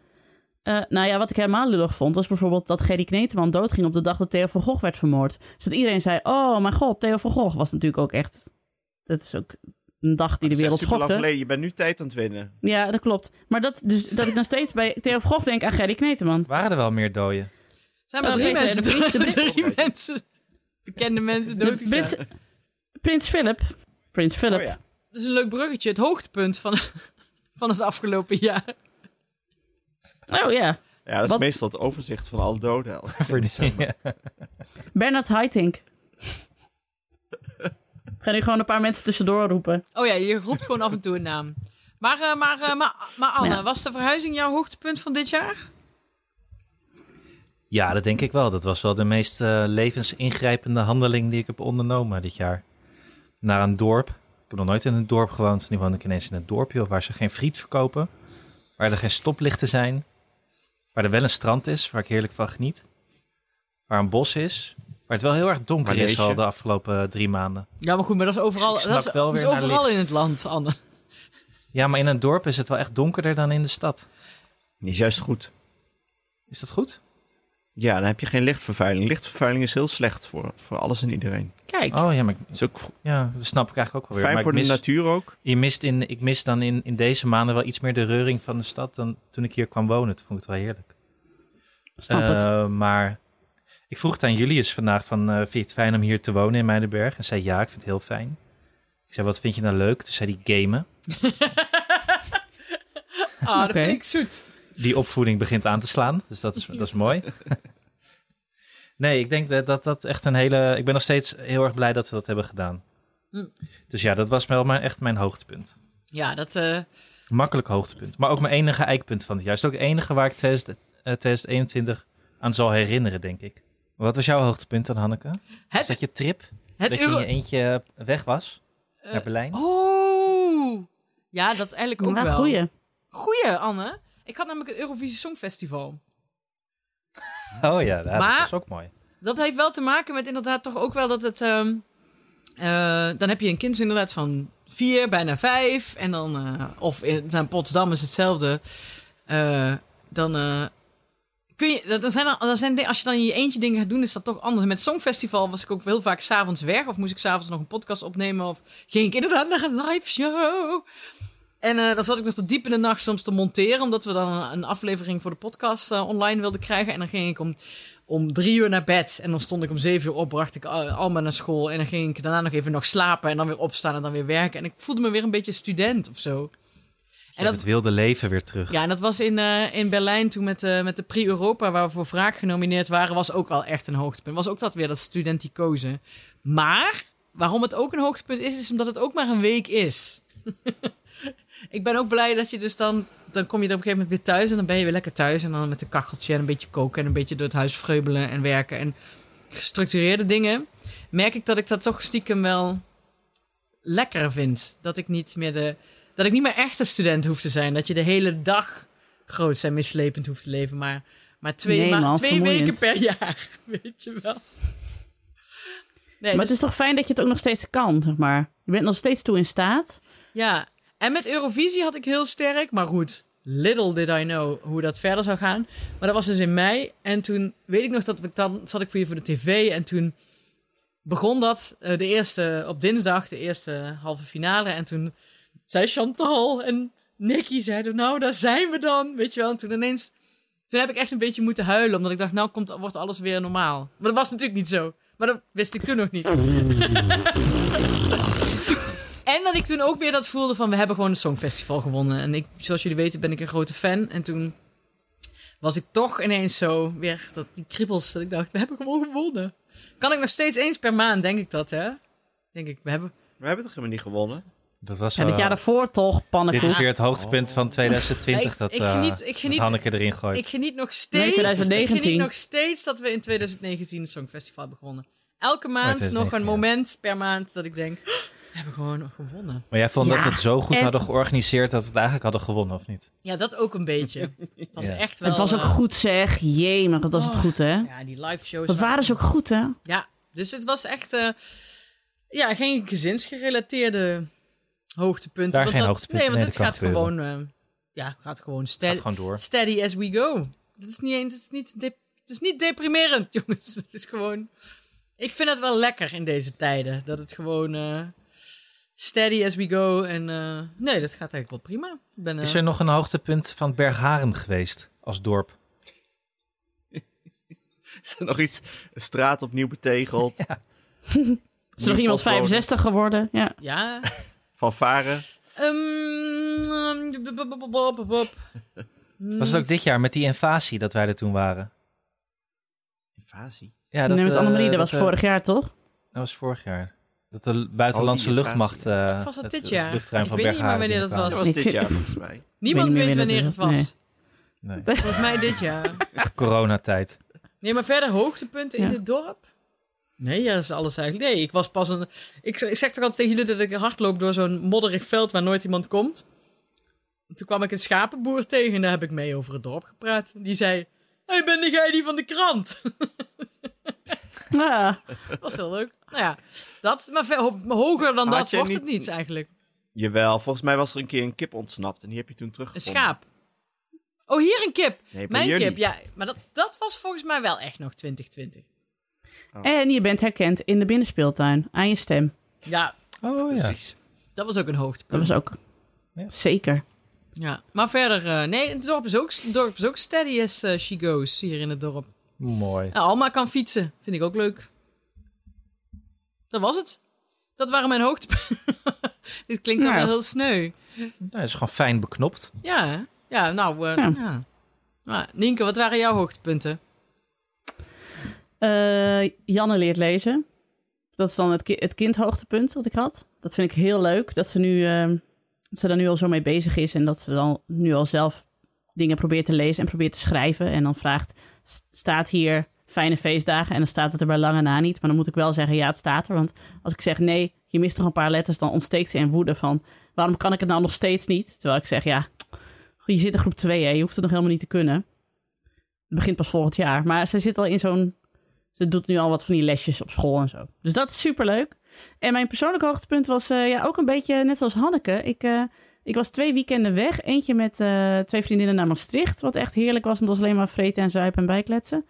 Eh, nou ja, wat ik helemaal lullig vond, was bijvoorbeeld dat Gerry Kneteman doodging op de dag dat Theo van Gogh werd vermoord. Dus dat iedereen zei, oh mijn god, Theo van Gogh was natuurlijk ook echt... Dat is ook een dag die de wereld schokte. Je bent nu tijd aan het winnen. Ja, dat klopt. Maar dat, dus, dat ik nog steeds bij Theo van Gogh denk aan Gerry Kneteman. Waren er wel meer doden? Zijn maar Oh, drie mensen, de de [LAUGHS] drie [LAUGHS] mensen, bekende mensen De dood Prins, Prins Philip. Prins Philip. Oh ja. Dat is een leuk bruggetje. Het hoogtepunt van, [LAUGHS] van het afgelopen jaar. Oh ja. Ja, dat is Wat- meestal het overzicht van alle doden. Voor ja. Bernard Haitink. Ik ga nu gewoon een paar mensen tussendoor roepen. Oh ja, je roept gewoon af en toe een naam. Maar, eh, maar, eh, maar, maar Anne, Ja. was de verhuizing jouw hoogtepunt van dit jaar? Ja, dat denk ik wel. Dat was wel de meest eh, levensingrijpende handeling die ik heb ondernomen dit jaar. Naar een dorp. Ik heb nog nooit in een dorp gewoond. Nu woon ik ineens in een dorpje waar ze geen friet verkopen. Waar er geen stoplichten zijn. Waar er wel een strand is, waar ik heerlijk van geniet. Waar een bos is. Waar het wel heel erg donker Waar is al de afgelopen eh, drie maanden. Ja, maar goed, maar dat is overal, Dus dat is, wel dat is overal in het land, Anne. Ja, maar in een dorp is het wel echt donkerder dan in de stad. Is juist goed. Is dat goed? Ja, dan heb je geen lichtvervuiling. Lichtvervuiling is heel slecht voor, voor alles en iedereen. Kijk, Oh ja, maar ik- is ook ja, dat snap ik eigenlijk ook wel weer. fijn Maar voor de natuur ook. Je mist in, ik mis dan in, in deze maanden wel iets meer de reuring van de stad dan toen ik hier kwam wonen. Toen vond ik het wel heerlijk. Snap het. Eh, maar ik vroeg het aan Julius vandaag van, eh vind je het fijn om hier te wonen in Meidenberg? En zei ja, ik vind het heel fijn. Ik zei, wat vind je nou leuk? Toen zei hij gamen. [LAUGHS] ah, dat Oké. vind ik zoet. Die opvoeding begint aan te slaan, dus dat is, [LAUGHS] dat is mooi. [LAUGHS] nee, ik denk dat, dat dat echt een hele... Ik ben nog steeds heel erg blij dat we dat hebben gedaan. Hm. Dus ja, dat was wel mijn, echt mijn hoogtepunt. Ja, dat... eh, Makkelijk hoogtepunt. Maar ook mijn enige eikpunt van het jaar. Het is ook het enige waar ik 2000, eh, 2021 aan zal herinneren, denk ik. Wat was jouw hoogtepunt dan, Hanneke? Is dat je trip? het dat je in je eentje weg was? eh, naar Berlijn? Oh! Ja, dat eigenlijk ook Ja, wel. goeie. Goeie, Anne. Ik had namelijk het Eurovisie Songfestival. Oh ja, Maar- dat is ook mooi. Dat heeft wel te maken met inderdaad toch ook wel dat het... ehm, eh, dan heb je een kind inderdaad van vier, bijna vijf. En dan... eh, of in nou, Potsdam is hetzelfde. Eh, dan... kun je, dat- dan zijn er, dan zijn, als je dan in je eentje dingen gaat doen, is dat toch anders. Met Songfestival was ik ook heel vaak s'avonds weg. Of moest ik s'avonds nog een podcast opnemen. Of ging ik inderdaad naar een live show. En eh, dan zat ik nog tot diep in de nacht soms te monteren. Omdat we dan een, een aflevering voor de podcast eh, online wilden krijgen. En dan ging ik om, om drie uur naar bed. En dan stond ik om zeven uur op, bracht ik al- allemaal naar school. En dan ging ik daarna nog even nog slapen. En dan weer opstaan en dan weer werken. En ik voelde me weer een beetje student of zo. En dat... Het wilde leven weer terug. Ja, en dat was in, eh, in Berlijn toen met, eh, met de Prix Europa, waar we voor wraak genomineerd waren, was ook wel echt een hoogtepunt. Was ook dat weer dat studenticoze. Maar waarom het ook een hoogtepunt is, is omdat het ook maar een week is. [LAUGHS] ik ben ook blij dat je dus dan, dan kom je er op een gegeven moment weer thuis en dan ben je weer lekker thuis. En dan met een kacheltje en een beetje koken en een beetje door het huis vreubelen en werken en gestructureerde dingen. Merk ik dat ik dat toch stiekem wel lekker vind. Dat ik niet meer de dat ik niet meer echt een student hoef te zijn. Dat je de hele dag groot en mislepend hoeft te leven. Maar, maar twee, Nee, man, twee vermoeiend. weken per jaar. [LAUGHS] Weet je wel. Nee, Maar het dus- is toch fijn dat je het ook nog steeds kan, zeg maar. Je bent nog steeds toe in staat. Ja, en met Eurovisie had ik heel sterk. Maar goed, little did I know hoe dat verder zou gaan. Maar dat was dus in mei. En toen weet ik nog dat ik dan zat ik voor je voor de tv. En toen begon dat eh, de eerste op dinsdag, de eerste halve finale. En toen zei Chantal en Nicky zeiden, nou, daar zijn we dan. Weet je wel, en toen ineens... Toen heb ik echt een beetje moeten huilen, omdat ik dacht, nou komt, wordt alles weer normaal. Maar dat was natuurlijk niet zo. Maar dat wist ik toen nog niet. [LAUGHS] en dat ik toen ook weer dat voelde van, we hebben gewoon een songfestival gewonnen. En ik, zoals jullie weten, ben ik een grote fan. En toen was ik toch ineens zo weer, dat, die kriebels, dat ik dacht, we hebben gewoon gewonnen. Kan ik nog steeds eens per maand, denk ik dat, hè? Denk ik, we hebben... We hebben toch helemaal niet gewonnen? Dat was Ja, het wel- jaar daarvoor toch, Dit pannenkoek. is weer het hoogtepunt van 2020 Ja, ik- dat, ik eh, geniet- ik geniet- dat Hanneke erin gooit. Ik geniet nog Nee, steeds. Ik 2019. geniet nog steeds dat we in 2019 een Songfestival hebben gewonnen. Elke maand nog 2019, een moment per maand dat ik denk, "Oh, hebben gewoon nog gewonnen. Maar jij vond dat we het zo goed en- hadden georganiseerd dat we het eigenlijk hadden gewonnen, of niet? Ja, dat ook een beetje. [LAUGHS] Het was Ja. echt wel. Het was ook eh, goed zeg. Jee, maar wat was het Oh. goed hè? Ja, die live shows. Wat waren ze ook goed hè? Ja, dus het was echt. eh, ja, geen gezinsgerelateerde hoogtepunten. Daar want geen dat- hoogtepunten, Nee, want nee, het dat gaat gewoon. eh, ja, gaat gewoon Gaat steady, gewoon door. steady as we go. Het is niet eens. Het is niet, dep- het is niet deprimerend, [LAUGHS] jongens. Het is gewoon. Ik vind het wel lekker in deze tijden. Dat het gewoon. eh, steady as we go. En eh, nee, dat gaat eigenlijk wel prima. Ik ben, eh, Is er nog een hoogtepunt van Bergharen geweest als dorp? [LAUGHS] Is er nog iets? Een straat opnieuw betegeld? [LAUGHS] Is er nog iemand 65 geworden? Ja. Ja. Van varen? Ehm, bup. Was het ook dit jaar met die invasie dat wij er toen waren? Invasie? Ja, nee, met eh, Annemarie, dat was eh, vorig jaar toch? Dat was vorig jaar. Dat de buitenlandse Oh, luchtmacht... eh, Was dat het dit jaar? luchtruim Ik van weet niet meer wanneer dat was Ik dit jaar [LAUGHS] volgens mij. Niemand weet wanneer het was. Nee. [LAUGHS] Volgens mij dit jaar. [LAUGHS] Coronatijd. Nee, maar verder hoogtepunten in het dorp? Nee, ja, dat is alles eigenlijk. Nee, ik was pas een. Ik, zeg- ik zeg toch altijd tegen jullie dat ik hardloop door zo'n modderig veld waar nooit iemand komt. Toen kwam ik een schapenboer tegen en daar heb ik mee over het dorp gepraat. Die zei: Hey, ben jij die van de krant? Ja. dat was heel leuk. Nou ja, dat. Maar ver- ho- hoger dan Had dat wordt het niet- eigenlijk. Jawel, volgens mij was er een keer een kip ontsnapt en die heb je toen Een teruggevonden. schaap. Oh, hier een kip. Nee, Mijn jullie. kip, ja. Maar dat, dat was volgens mij wel echt nog 2020. En je bent herkend in de binnenspeeltuin aan je stem. Ja, Oh ja. Precies. dat was ook een hoogtepunt. Dat was ook Ja. zeker. Ja, maar verder, eh, nee, het dorp is ook, het dorp is ook steady as eh, she goes hier in het dorp. Mooi. Ja, Alma kan fietsen, vind ik ook leuk. Dat was het. Dat waren mijn hoogtepunten. [LAUGHS] Dit klinkt dan Ja. wel heel sneu. Nou, het is gewoon fijn beknopt. Ja, ja nou, eh, Ja. ja. Maar, Nienke, wat waren jouw hoogtepunten? Eh, Janne leert lezen. Dat is dan het, ki- het kindhoogtepunt wat ik had. Dat vind ik heel leuk. Dat ze, nu, eh, dat ze daar nu al zo mee bezig is. En dat ze dan nu al zelf dingen probeert te lezen en probeert te schrijven. En dan vraagt, "S- staat hier fijne feestdagen? En dan staat het er bij lange na niet. Maar dan moet ik wel zeggen, ja, het staat er. Want als ik zeg nee, je mist nog een paar letters, dan ontsteekt ze in woede van... waarom kan ik het nou nog steeds niet? Terwijl ik zeg, ja, je zit in groep 2, hè, je hoeft het nog helemaal niet te kunnen. Het begint pas volgend jaar. Maar ze zit al in zo'n... Ze doet nu al wat van die lesjes op school en zo. Dus dat is superleuk. En mijn persoonlijk hoogtepunt was eh, ja, ook een beetje net zoals Hanneke. Ik, eh, ik was twee weekenden weg. Eentje met eh, twee vriendinnen naar Maastricht. Wat echt heerlijk was. En dat was alleen maar vreten en zuipen en bijkletsen.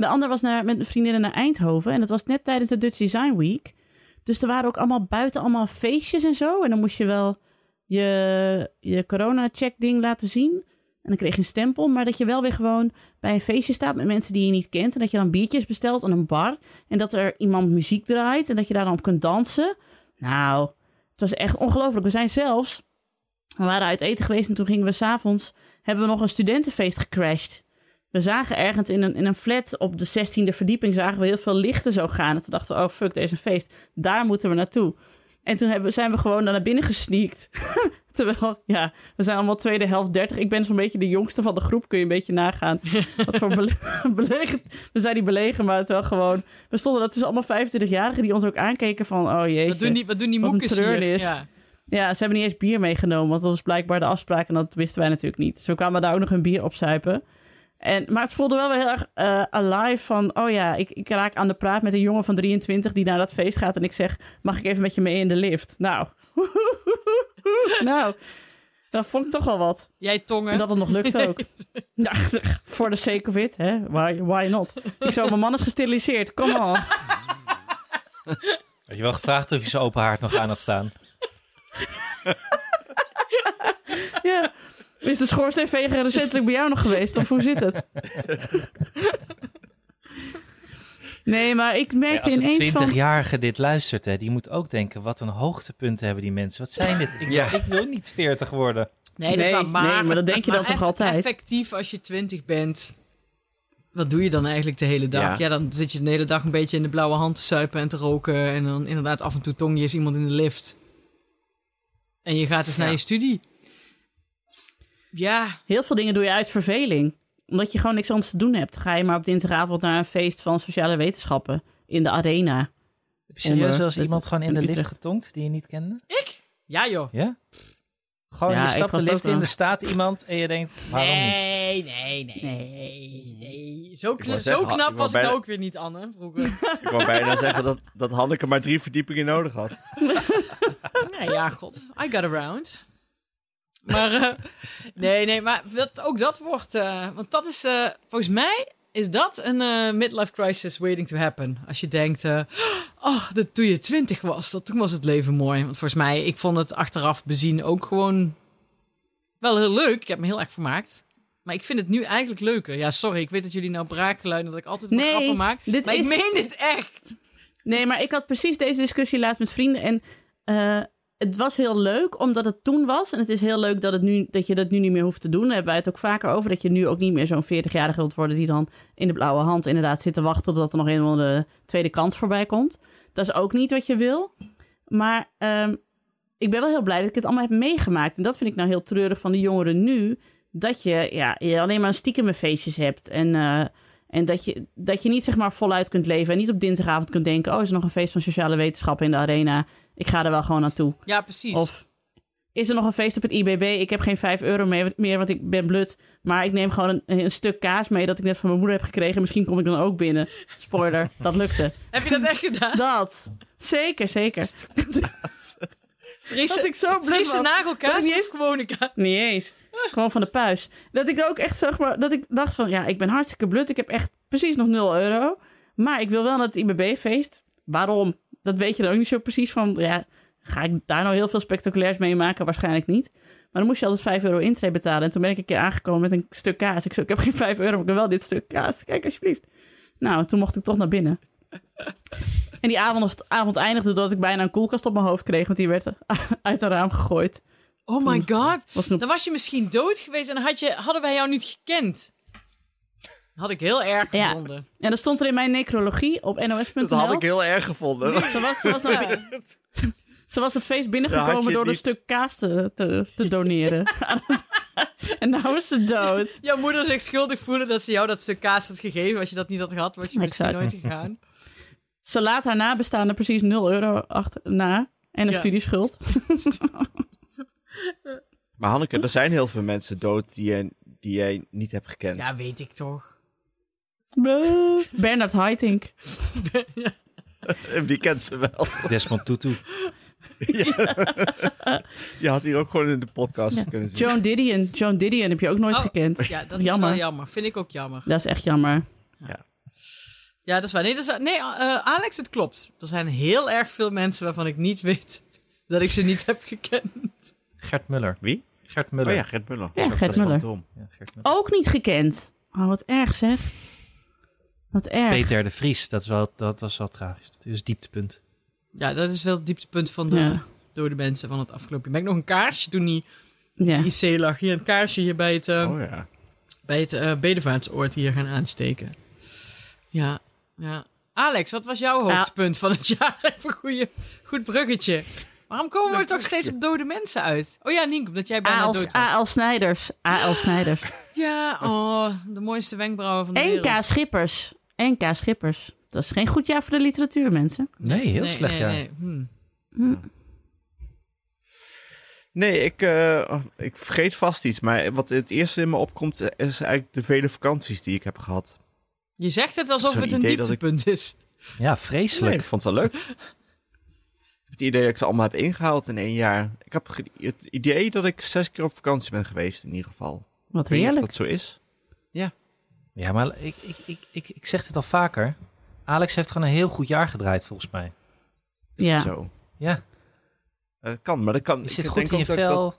De ander was naar, met vriendinnen naar Eindhoven. En dat was net tijdens de Dutch Design Week. Dus er waren ook allemaal buiten allemaal feestjes en zo. En dan moest je wel je, je corona-check ding laten zien. En dan kreeg je een stempel. Maar dat je wel weer gewoon bij een feestje staat met mensen die je niet kent. En dat je dan biertjes bestelt aan een bar. En dat er iemand muziek draait. En dat je daar dan op kunt dansen. Nou, het was echt ongelooflijk. We zijn zelfs... We waren uit eten geweest en toen gingen we s'avonds... hebben we nog een studentenfeest gecrashed. We zagen ergens in een, in een flat op de 16e verdieping... zagen we heel veel lichten zo gaan. En toen dachten we, oh fuck, deze is een feest. Daar moeten we naartoe. En toen hebben, zijn we gewoon naar binnen gesneakt. [LAUGHS] Terwijl, ja, we zijn allemaal tweede helft 30. Ik ben zo'n beetje de jongste van de groep, kun je een beetje nagaan. [LAUGHS] Wat voor bele [LAUGHS] belegen. We zijn niet belegen, maar het wel gewoon. We stonden dat dus allemaal 25-jarigen die ons ook aankeken van, oh jeetje. Wat doen die, wat doen die Wat moekes hier? Ja. Ja, ze hebben niet eens bier meegenomen, want dat is blijkbaar de afspraak en dat wisten wij natuurlijk niet. Dus we kwamen daar ook nog een bier opzuipen. En, maar het voelde wel weer heel erg eh, alive van, oh ja, ik, ik raak aan de praat met een jongen van 23 die naar dat feest gaat en ik zeg, mag ik even met je mee in de lift? Nou, [LAUGHS] nou, dat vond ik toch wel wat. Jij tongen. En dat het nog lukt ook. [LAUGHS] ja, voor de sake of it, hè? Why, why not? Ik zo, mijn man is gesteriliseerd, kom on. Had je wel gevraagd of je zo open haard nog aan had staan? Ja. Is de schoorsteenveger recentelijk bij jou nog geweest? Of hoe zit het? [LAUGHS] Nee, maar ik Ja, merkte als een ineens van... 20-jarige dit luistert, hè, die moet ook denken... wat een hoogtepunten hebben die mensen. Wat zijn dit? Ik, Ja. ik wil niet 40 worden. Nee, dat is. Maar, nee, maar dat denk je dan toch altijd? Effectief, als je 20 bent, wat doe je dan eigenlijk de hele dag? Ja. Ja. dan zit je de hele dag een beetje in de blauwe hand te suipen en te roken. En dan inderdaad af en toe tong je eens iemand in de lift. En je gaat eens naar je studie. Ja, Heel veel dingen doe je uit verveling. Omdat je gewoon niks anders te doen hebt. Ga je maar op dinsdagavond naar een feest van sociale wetenschappen. In de arena. Heb je serieus eens dat- iemand gewoon in de lift Utrecht. getonkt die je niet kende? ja joh. Ja? Gewoon, Ja, je ik stapt de lift in, er staat iemand en je denkt, waarom niet? Nee, nee, nee, nee, nee. Zo, zo zeggen, knap ik was ik bijna- nou ook weer niet, Anne, vroeger. [LAUGHS] Ik wou bijna zeggen dat, dat Hanneke maar drie verdiepingen nodig had. [LAUGHS] Nee, ja, god. I got around. Maar, eh, [LAUGHS] nee, nee, maar dat, ook dat wordt... eh, want dat is, eh, volgens mij is dat een midlife crisis waiting to happen. Als je denkt, eh, oh, dat toen je twintig was, dat, toen was het leven mooi. Want volgens mij, ik vond het achteraf bezien ook gewoon wel heel leuk. Ik heb me heel erg vermaakt. Maar ik vind het nu eigenlijk leuker. Ja, sorry, ik weet dat jullie nou braakgeluiden dat ik altijd maar Nee, grappen maak. dit maar is- ik meen dit echt. Nee, maar ik had precies deze discussie laatst met vrienden. En eh, het was heel leuk omdat het toen was. En het is heel leuk dat, het nu, dat je dat nu niet meer hoeft te doen. Daar hebben wij het ook vaker over. Dat je nu ook niet meer zo'n 40-jarige wilt worden die dan in de blauwe hand inderdaad zit te wachten totdat er nog eenmaal de tweede kans voorbij komt. Dat is ook niet wat je wil. Maar ehm, ik ben wel heel blij dat ik het allemaal heb meegemaakt. En dat vind ik nou heel treurig van de jongeren nu. Dat je, ja, je alleen maar stiekeme feestjes hebt. En, eh, en dat, je, dat je niet zeg maar voluit kunt leven. En niet op dinsdagavond kunt denken... oh, is er nog een feest van sociale wetenschappen in de arena? Ik ga er wel gewoon naartoe. Ja, precies. Of is er nog een feest op het IBB? Ik heb geen 5 euro mee- meer, want ik ben blut. Maar ik neem gewoon een, een stuk kaas mee dat ik net van mijn moeder heb gekregen. Misschien kom ik dan ook binnen. Spoiler, [LAUGHS] dat lukte. Heb je dat echt gedaan? Dat. Zeker, zeker. Friese, Dat ik zo blut Friese was. nagelkaas niet of eens- gewone kaas? Niet eens. Gewoon van de puis. Dat ik ook echt zeg maar, dat ik dacht van ja, ik ben hartstikke blut. Ik heb echt precies nog 0 euro. Maar ik wil wel naar het IBB-feest. Waarom? Dat weet je dan ook niet zo precies van. Ja, ga ik daar nou heel veel spectaculairs mee maken? Waarschijnlijk niet. Maar dan moest je altijd 5 euro intree betalen. En toen ben ik een keer aangekomen met een stuk kaas. Ik zei, ik heb geen 5 euro, maar ik heb wel dit stuk kaas. Kijk alsjeblieft. Nou, toen mocht ik toch naar binnen. [LAUGHS] En die avond, avond eindigde doordat ik bijna een koelkast op mijn hoofd kreeg. Want die werd [LAUGHS] uit een raam gegooid. Oh my god. Was nog Dan was je misschien dood geweest en had je, hadden wij jou niet gekend. Had ik heel erg Ja. gevonden. En dat stond er in mijn necrologie op nos.nl. Dat had ik heel erg gevonden. Ze was, ze, was naar- [LAUGHS] ze was het feest binnengekomen door een stuk kaas te, te, te doneren. [LAUGHS] en nou is ze dood. Jouw moeder zich schuldig voelen dat ze jou dat stuk kaas had gegeven. Als je dat niet had gehad, was je misschien Exact. nooit gegaan. [LAUGHS] Ze laat haar nabestaanden precies 0 euro achter, na. En een Ja. studieschuld. Maar Hanneke, er zijn heel veel mensen dood die jij, die jij niet hebt gekend. Ja, weet ik toch. Bernard Haitink. [LAUGHS] Die kent ze wel. Desmond Tutu. Je had hier ook gewoon in de podcast Ja. kunnen zien. Joan Didion. Joan Didion heb je ook nooit Oh. gekend. Ja, dat is Jammer. wel jammer. Vind ik ook jammer. Dat is echt jammer. Ja, dat is waar. Nee, dat is, nee eh, Alex, het klopt. Er zijn heel erg veel mensen waarvan ik niet weet [LAUGHS] dat ik ze niet heb gekend. Gert Muller. Wie? Gert Muller. Oh ja, Gert Muller. Ja. Ja, Gert Muller. Ook niet gekend. Oh, wat erg zeg. Wat erg. Peter de Vries, dat, is wel, dat was wel tragisch. Dat is het dieptepunt. Ja, dat is wel het dieptepunt van de Ja. dode mensen van het afgelopen jaar. Ben ik nog een kaarsje toen die Ja. IC lag. Hier een kaarsje hier bij het, eh, Oh ja. bij het eh, bedevaartsoord hier gaan aansteken. Ja, ja. Alex, wat was jouw hoogtepunt van het [LAUGHS] jaar? Even een goed bruggetje. Waarom komen we toch steeds op dode mensen uit? Oh ja, Nienke, omdat jij bijna A.L. dood was. A.L. Snijders. A.L. Snijders. Ja, oh, de mooiste wenkbrauwen van de NK wereld. Schippers. NK Schippers. Dat is geen goed jaar voor de literatuur, mensen. Nee, heel nee, slecht nee, jaar. nee. Hm. Nee, ik, eh, ik vergeet vast iets. Maar wat het eerste in me opkomt, eh, is eigenlijk de vele vakanties die ik heb gehad. Je zegt het alsof het een idee dat ik- dieptepunt is. Ja, vreselijk. Nee, ik vond het wel leuk. [LAUGHS] ik heb het idee dat ik ze allemaal heb ingehaald in één jaar. Ik heb het idee dat ik zes keer op vakantie ben geweest, in ieder geval. Wat Ik weet niet of heerlijk. dat zo is. Ja, maar ik, ik, ik, ik, ik zeg het al vaker. Alex heeft gewoon een heel goed jaar gedraaid, volgens mij. Is Ja. dat zo? Ja, Ja, Dat kan, maar dat kan. je ik zit denk goed in je dat vel.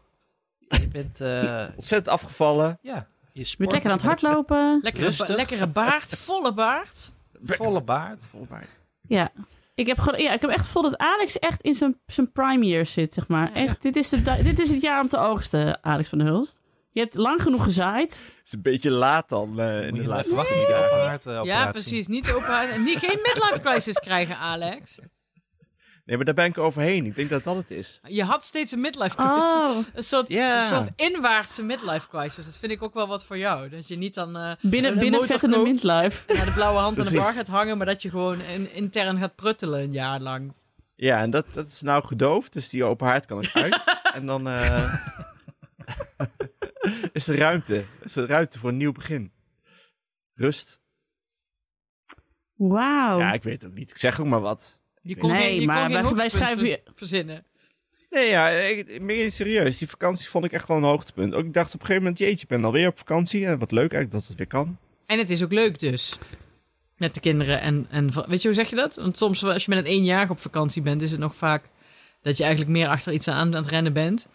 Je bent, eh, [LAUGHS] ontzettend afgevallen. ja, je Je sport. bent lekker aan het hardlopen. [LAUGHS] Lekkere, lekkere [LAUGHS] baard, volle baard. Volle baard. Volgens mij. Ja. Ik heb, gewoon, ja, ik heb echt gevoeld dat Alex echt in zijn, zijn prime year zit, zeg maar. Echt, dit is, de, dit is het jaar om te oogsten, Alex van der Hulst. Je hebt lang genoeg gezaaid. Het is een beetje laat dan eh, in Moet de laatste de haard, eh, Ja, precies. Niet open en niet geen midlife crisis krijgen, Alex. Nee, maar daar ben ik overheen. Ik denk dat dat het is. Je had steeds een midlife crisis. Oh, Een soort, Ja. een soort inwaartse midlife crisis. Dat vind ik ook wel wat voor jou. Dat je niet dan eh, binnen, binnen vettende koopt midlife. naar de blauwe hand aan de bar gaat hangen, maar dat je gewoon in- intern gaat pruttelen een jaar lang. Ja, en dat, dat is nou gedoofd, dus die open haard kan ik uit. [LAUGHS] en dan eh, is er ruimte. Is er ruimte voor een nieuw begin. Rust. Wauw. Ja, ik weet het ook niet. Ik zeg ook maar wat. Je kon Nee, geen, je maar kon geen wij- schrijven je- verzinnen. Nee, ja, ik, het serieus. Die vakantie vond ik echt wel een hoogtepunt. Ook ik dacht op een gegeven moment, jeetje, ik ben alweer op vakantie. En wat leuk eigenlijk dat het weer kan. En het is ook leuk dus. Met de kinderen. En, en weet je hoe zeg je dat? Want soms als je met een éénjarig op vakantie bent, is het nog vaak dat je eigenlijk meer achter iets aan, aan het rennen bent.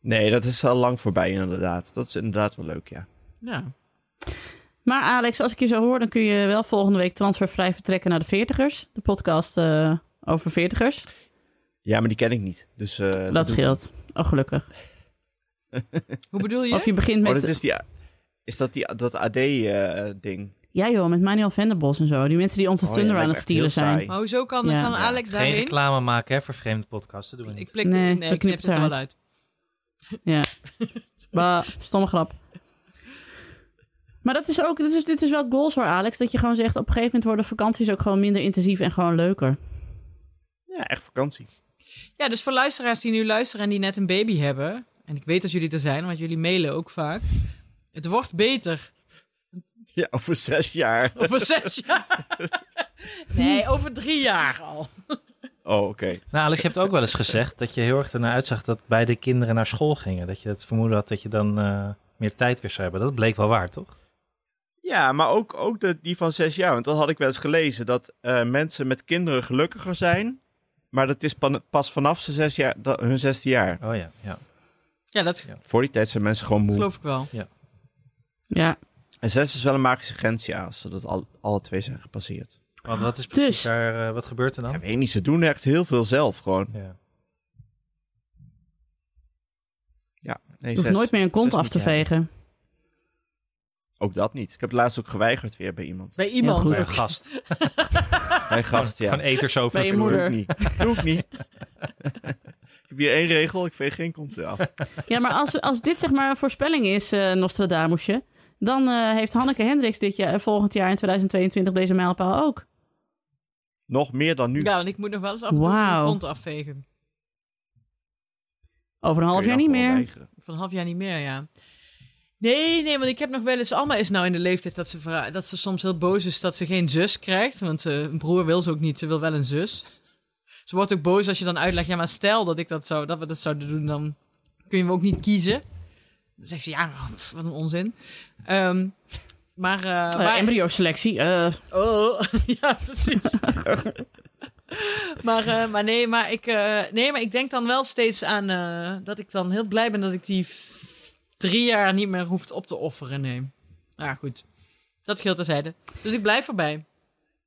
Nee, dat is al lang voorbij inderdaad. Dat is inderdaad wel leuk, ja. Ja. Maar Alex, als ik je zo hoor, dan kun je wel volgende week transfervrij vertrekken naar de Veertigers. De podcast eh, over Veertigers. Ja, maar die ken ik niet. Dus, eh, Dat ik scheelt. Oh, gelukkig. [LAUGHS] Hoe bedoel je? Of je begint niet. met... Oh, dat is, die, is dat die, dat AD-ding? Ja joh, met Manuel Venderbos en zo. Die mensen die onze Oh Thunder aan het stielen zijn. Maar hoezo kan, Ja. kan Ja. Alex Geen daarin? reclame maken hè, voor vreemde podcasten. Doen we Ik niet. plik Nee, nee, ik knip knippen het er het wel uit. Ja. [LAUGHS] bah, stomme grap. Maar dat is ook, dit is, dit is wel goals hoor, Alex. Dat je gewoon zegt, op een gegeven moment worden vakanties ook gewoon minder intensief en gewoon leuker. Ja, echt vakantie. Ja, dus voor luisteraars die nu luisteren en die net een baby hebben. En ik weet dat jullie er zijn, want jullie mailen ook vaak. Het wordt beter. Ja, over zes jaar. Over zes jaar. [LAUGHS] Nee, over drie jaar al. Oh, oké. Nou, Alex, je hebt ook wel eens gezegd dat je heel erg ernaar uitzag dat beide kinderen naar school gingen. Dat je het vermoeden had dat je dan eh, meer tijd weer zou hebben. Dat bleek wel waar, toch? Ja, maar ook, ook de, die van zes jaar. Want dat had ik wel eens gelezen. Dat eh, mensen met kinderen gelukkiger zijn. Maar dat is pan- pas vanaf ze zes jaar, dat, hun zesde jaar. Oh ja, ja. Ja, dat Ja. Voor die tijd zijn mensen gewoon moe. geloof ik wel. Ja. En zes is wel een magische grens, ja. Als ze dat al, alle twee zijn gepasseerd. Want wat is precies Dus- daar, eh, wat gebeurt er dan? Ja, weet niet, ze doen echt heel veel zelf gewoon. Ja. Ja, nee, Je hoeft zes. nooit meer een kont af te vegen. Ook dat niet. Ik heb het laatst ook geweigerd weer bij iemand. Bij iemand. Bij een gast. [LAUGHS] Bij gast, ja. Van eters over. Bij je Doe moeder. ik niet. Doe ik niet. [LAUGHS] ik heb hier één regel, ik veeg geen kont af. Ja, maar als, als dit zeg maar een voorspelling is, eh Nostradamusje... dan eh, heeft Hanneke Hendricks dit jaar, volgend jaar in 2022 deze mijlpaal ook. Nog meer dan nu. Ja, want ik moet nog wel eens af en toe mijn kont afvegen. Over een half jaar niet meer. weigeren. Van een half jaar niet meer, ja. Nee, nee, want ik heb nog wel eens... Alma is nou in de leeftijd dat ze, dat ze soms heel boos is dat ze geen zus krijgt. Want eh, een broer wil ze ook niet, ze wil wel een zus. Ze wordt ook boos als je dan uitlegt... Ja, maar stel dat, ik dat, zou, dat we dat zouden doen, dan kun je me ook niet kiezen. Dan zegt ze, ja, wat een onzin. Ehm, maar... eh, Uh, maar- embryo-selectie. eh, Oh, [LAUGHS] ja, precies. [LAUGHS] maar, eh, maar, nee, maar, ik, eh, nee, maar ik denk dan wel steeds aan eh, dat ik dan heel blij ben dat ik die drie jaar niet meer hoeft op te offeren. Nee. Ja, goed. Dat geldt terzijde. Dus ik blijf erbij.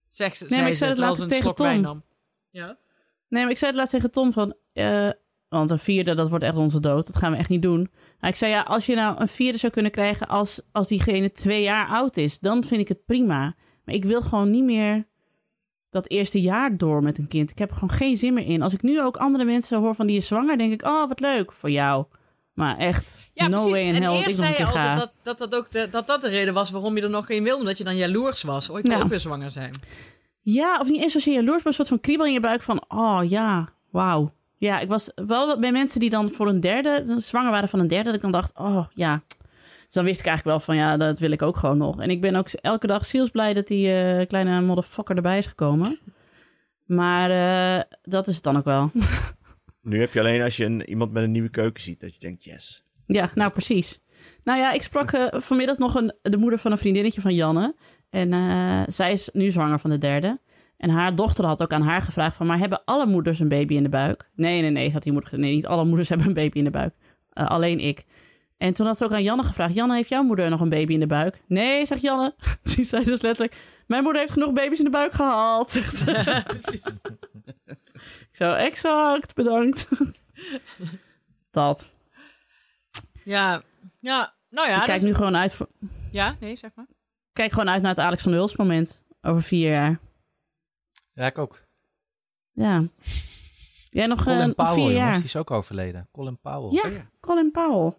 Zeg ze, maar zei ik zei ze het laatst tegen slok Tom. Ja? Nee, maar ik zei het laatst tegen Tom van... want een vierde, dat wordt echt onze dood. Dat gaan we echt niet doen. Maar ik zei, ja, als je nou een vierde zou kunnen krijgen... als, als diegene twee jaar oud is, dan vind ik het prima. Maar ik wil gewoon niet meer dat eerste jaar door met een kind. Ik heb er gewoon geen zin meer in. Als ik nu ook andere mensen hoor van die is zwanger... denk ik, oh, wat leuk voor jou. Maar echt, Ja, no precies. way in en hell ik eerst zei je ga. altijd dat, dat, dat, ook de, dat dat de reden was waarom je er nog geen wilde. Omdat je dan jaloers was. Oh, Ja. ook weer zwanger zijn. Ja, of niet eens zozeer jaloers, maar een soort van kriebel in je buik van... oh ja, wauw. Ja, ik was wel bij mensen die dan voor een derde... zwanger waren van een derde, dat ik dan dacht, oh ja. Dus dan wist ik eigenlijk wel van, ja, dat wil ik ook gewoon nog. En ik ben ook elke dag zielsblij dat die eh, kleine motherfucker erbij is gekomen. Maar eh, dat is het dan ook wel. [LAUGHS] Nu heb je alleen als je een, iemand met een nieuwe keuken ziet, dat je denkt, yes. Ja, nou precies. Nou ja, ik sprak eh, vanmiddag nog een, de moeder van een vriendinnetje van Janne. En zij is nu zwanger van de derde. En haar dochter had ook aan haar gevraagd van... maar hebben alle moeders een baby in de buik? Nee, nee, nee, had die moeder. Nee, niet alle moeders [LAUGHS] hebben een baby in de buik. Eh, alleen ik. En toen had ze ook aan Janne gevraagd... Janne, heeft jouw moeder nog een baby in de buik? Nee, zegt Janne. [LAUGHS] Die zei dus letterlijk... Mijn moeder heeft genoeg baby's in de buik gehad, [LAUGHS] zegt ze. ik zo, exact, bedankt. Dat. Ja, ja. Nou ja. ik kijk dus- nu gewoon uit voor... Ja, nee, zeg maar. kijk gewoon uit naar het Alex van der Hulst moment. Over vier jaar. Ja, ik ook. Ja. Jij nog, eh, Colin nog Powell, vier jongens, jaar. die is ook overleden. Colin Powell. Ja, Oh ja. Colin Powell.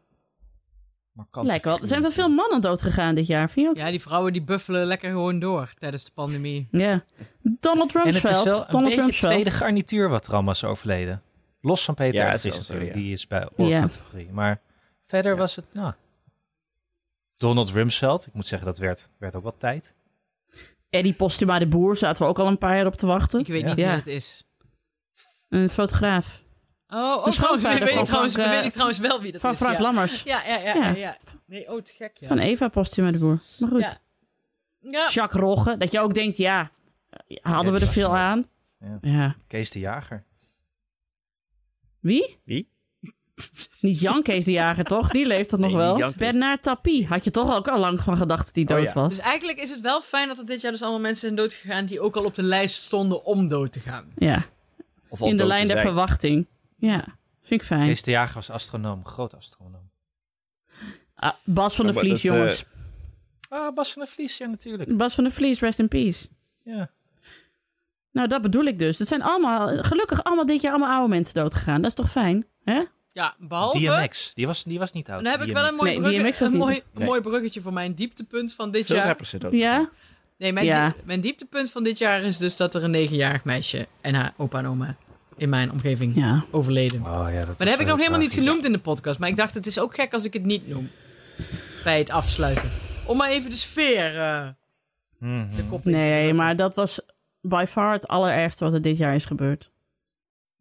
Lijkt wel. Er zijn wel veel mannen dood gegaan dit jaar. Vind je ook? Ja, die vrouwen die buffelen lekker gewoon door tijdens de pandemie. Ja. Donald En het Rumsfeld. is wel een Donald beetje Rumsfeld. tweede garnituur wat er allemaal is overleden. Los van Peter Ja, ja, het is natuurlijk. ja. Die is bij oorcategorie. Maar verder was het, nou... Donald Rumsfeld. Ik moet zeggen, dat werd, werd ook wat tijd. Eddie Postuma de Boer zaten we ook al een paar jaar op te wachten. Ik weet Ja. niet Ja. wie het is. Een fotograaf. Oh, oh trouwens, [LAUGHS] weet, ik van trouwens, Frank, eh, weet ik trouwens wel wie dat Van is. Frank ja. Lammers. Ja, ja, ja, Ja. ja, ja. Nee, oh, te gek, ja. Van Eva Postuma de Boer. Maar goed. Ja. Ja, Jacques Rogge. Dat je ook denkt, ja, hadden we er veel aan? Ja. Ja. Kees de Jager. Wie? Wie? Niet Jan Kees de Jager, toch? Die leeft toch nog Nee, wel? Bernard Tapie. Had je toch ook al lang van gedacht dat hij Oh, dood ja. was? dus eigenlijk is het wel fijn dat er dit jaar dus allemaal mensen zijn doodgegaan die ook al op de lijst stonden om dood te gaan. Ja. Of al In de dood lijn der verwachting. Ja, vind ik fijn. Kees de Jager was astronoom. Groot astronoom. Ah, Bas van der Maar Vlies, dat, eh, jongens. Ah, Bas van der Vlies, ja natuurlijk. Bas van der Vlies, rest in peace. Ja. Nou, dat bedoel ik dus. Het zijn allemaal, gelukkig allemaal dit jaar allemaal oude mensen doodgegaan. Dat is toch fijn? Hè? Ja, behalve... DMX. Die was, die was niet oud. Dan heb ik wel een mooi, Nee, brugge- DMX was een mooi, Nee. mooi bruggetje voor mijn dieptepunt van dit Veel jaar. rappers zijn dood. Ja? Nee, mijn, Ja. mijn dieptepunt van dit jaar is dus dat er een negenjarig meisje en haar opa en oma in mijn omgeving Ja. overleden. Oh, ja, dat Maar dat heb ik nog helemaal niet genoemd in de podcast. Maar ik dacht, het is ook gek als ik het niet noem. Bij het afsluiten. Om maar even de sfeer de kop in te Nee, maar dat was by far het allerergste wat er dit jaar is gebeurd.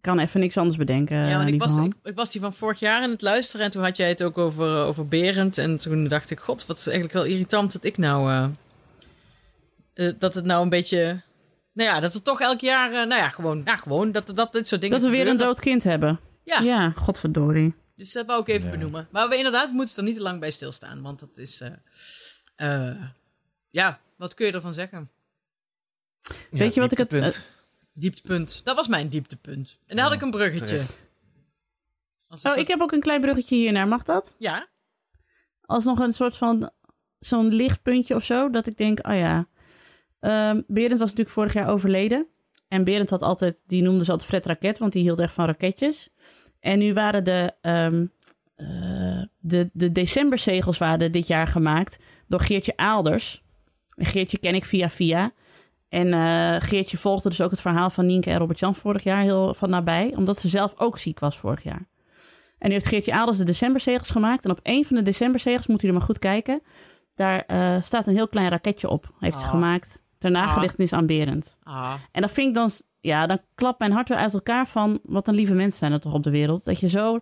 Ik kan even niks anders bedenken. Ja, want ik was, ik, ik was die van vorig jaar aan het luisteren. En toen had jij het ook over, eh, over Berend. En toen dacht ik, god, wat is eigenlijk wel irritant dat ik nou... eh, eh, dat het nou een beetje... Nou ja, dat er toch elk jaar... eh, nou ja, gewoon, ja, gewoon dat, dat dit soort dingen Dat we weer een dood kind hebben. Ja, Ja, godverdorie. dus dat wou ik even Ja. benoemen. Maar we inderdaad moeten er niet te lang bij stilstaan. Want dat is... eh, eh, ja, wat kun je ervan zeggen? Weet je wat ik het- dieptepunt. Dat was mijn dieptepunt. En dan had ik een bruggetje. terecht. Als een Oh, soort- ik heb ook een klein bruggetje hiernaar. Mag dat? Ja, Als nog een soort van zo'n lichtpuntje of zo. Dat ik denk, oh ja. Ehm Berend was natuurlijk vorig jaar overleden. En Berend had altijd, die noemde ze altijd Fred Raket, want die hield echt van raketjes. En nu waren de, ehm eh, de, de decemberzegels waren dit jaar gemaakt door Geertje Aalders. En Geertje ken ik via via. En eh, Geertje volgde dus ook het verhaal van Nienke en Robert-Jan vorig jaar heel van nabij. Omdat ze zelf ook ziek was vorig jaar. En nu heeft Geertje Adels de decemberzegels gemaakt. En op één van de decemberzegels, moet u er maar goed kijken... daar eh, staat een heel klein raketje op. Heeft ze Ah. gemaakt. Ter nagedachtenis aan Berend. Ah, En dat vind ik dan... Ja, dan klapt mijn hart weer uit elkaar van... wat een lieve mensen zijn er toch op de wereld. Dat je zo...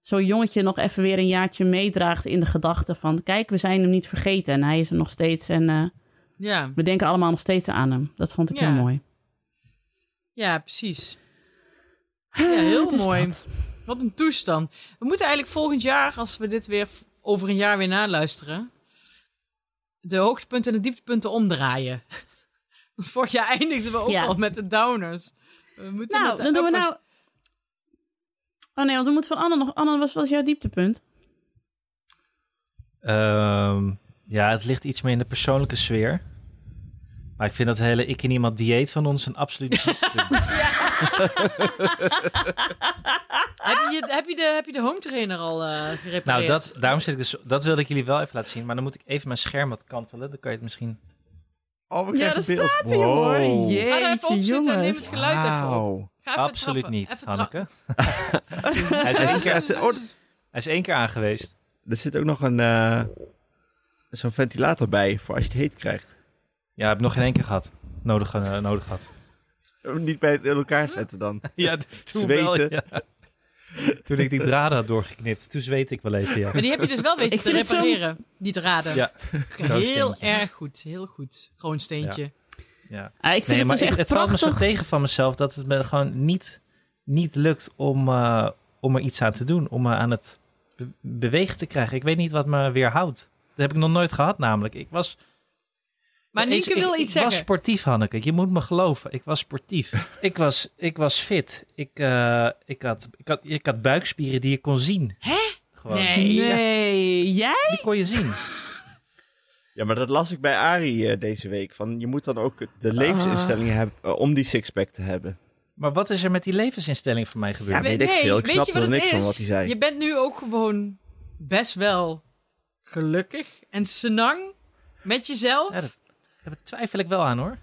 Zo'n jongetje nog even weer een jaartje meedraagt in de gedachte van... kijk, we zijn hem niet vergeten en hij is er nog steeds. En eh, ja. we denken allemaal nog steeds aan hem. Dat vond ik Ja. heel mooi. ja, precies. Ja, heel Dus mooi. dat. Wat een toestand. We moeten eigenlijk volgend jaar, als we dit weer over een jaar weer naluisteren, de hoogtepunten en de dieptepunten omdraaien. [LAUGHS] Want vorig jaar eindigden we ook Ja. al met de downers. We moeten Nou, dan doen we nou... Oh nee, want we moeten van Anne nog... Anne, wat was jouw dieptepunt? Ehm, ja, het ligt iets meer in de persoonlijke sfeer. Maar ik vind dat hele ik en iemand dieet van ons een absoluut. [LAUGHS] [LAUGHS] Heb je, heb, je de, heb je de home trainer al eh gerepareerd? Nou, dat, daarom zit ik dus, dat wilde ik jullie wel even laten zien. Maar dan moet ik even mijn scherm wat kantelen. Dan kan je het misschien... Oh, we Ja, krijgen daar beeld. staat hij hoor. Wow. Jeetje, Ga er even op zitten en neem het geluid even op. Wauw. Ga even Absoluut trappen. niet, Even Hanneke. [LAUGHS] Hij is één keer Hij is één keer aangeweest. er zit ook nog een eh, zo'n ventilator bij voor als je het heet krijgt. Ja, heb ik nog geen één keer gehad. Nodig, eh, nodig gehad. Niet bij het in elkaar zetten dan. [LAUGHS] Ja, toen wel, Zweten. ja. Toen ik die draden had doorgeknipt. Toen zweet ik wel even, ja. Maar die heb je dus wel weten Ik te repareren. Die draden. Ja, Heel erg goed. Heel goed. Gewoon steentje. ja. Ah, ik vind Nee, het maar dus echt het valt me zo tegen van mezelf dat het me gewoon niet, niet lukt om, eh, om er iets aan te doen. Om me aan het be- bewegen te krijgen. Ik weet niet wat me weerhoudt. Dat heb ik nog nooit gehad namelijk. Ik was... Maar ik- Nienke ik- wil ik, iets was zeggen. sportief, Hanneke. Je moet me geloven. Ik was sportief. [LAUGHS] ik, was, ik was fit. Ik, eh, ik, had, ik, had, ik had buikspieren die je kon zien. Hè? Gewoon. Nee. Nee, jij? Die kon je zien. Ja, maar dat las ik bij Arie eh, deze week. Van, je moet dan ook de levensinstellingen hebben eh, om die sixpack te hebben. Maar wat is er met die levensinstelling voor mij gebeurd? Ja, weet ik veel. Ik wat er niks van wat hij zei. Je bent nu ook gewoon best wel gelukkig en senang met jezelf. Ja, dat, daar twijfel ik wel aan hoor.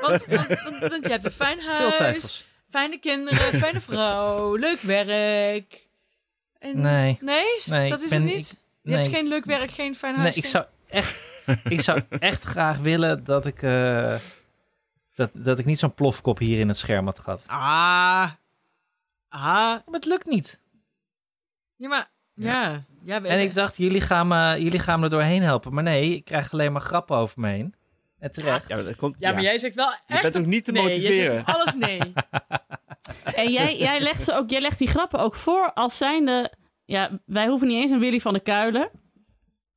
Want, [LAUGHS] want, want, want je hebt een fijn huis, fijne kinderen, fijne vrouw, [LAUGHS] leuk werk. En, Nee. Nee? Nee, dat is ben- het niet? ik- Je hebt geen leuk werk, geen fijn huis? Nee, ik zou echt, ik zou echt graag willen dat ik, eh, dat, dat ik niet zo'n plofkop hier in het scherm had gehad. Ah. Ah. Maar het lukt niet. Ja, maar... Ja. ja. En ik dacht, jullie gaan, me, jullie gaan me er doorheen helpen. Maar nee, ik krijg alleen maar grappen over me heen. En terecht. Ja, maar dat komt, Ja, maar jij zegt wel echt... bent ook niet te nee, motiveren. Je zegt alles nee. [LAUGHS] En jij, jij, legt ze ook, jij legt die grappen ook voor als zijnde... Ja, wij hoeven niet eens een Willy van de Kuilen,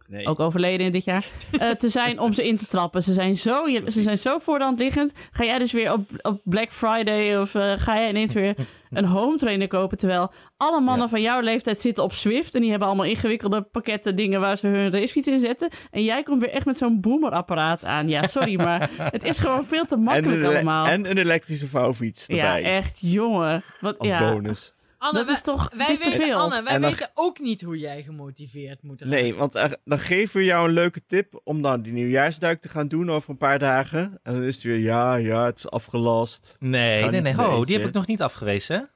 Nee. ook overleden in dit jaar, [LAUGHS] eh, te zijn om ze in te trappen. Ze zijn zo, ze zijn zo voor de hand liggend. Ga jij dus weer op, op Black Friday of eh, ga jij ineens weer [LAUGHS] een home trainer kopen? Terwijl alle mannen Ja. van jouw leeftijd zitten op Swift en die hebben allemaal ingewikkelde pakketten dingen waar ze hun racefiets in zetten. En jij komt weer echt met zo'n boomerapparaat aan. Ja, sorry, maar [LAUGHS] het is gewoon veel te makkelijk allemaal. en een elektrische vouwfiets ja, erbij. echt, jongen. Wat, als ja. bonus. Anne, Dat is wij- toch- wij is te weten, veel. Anne, wij dan- weten ook niet hoe jij gemotiveerd moet raken. Nee, want er- dan geven we jou een leuke tip om dan die nieuwjaarsduik te gaan doen over een paar dagen. En dan is het weer, ja, ja, het is afgelast. Nee, nee, nee. Ho, die heb ik nog niet afgewezen.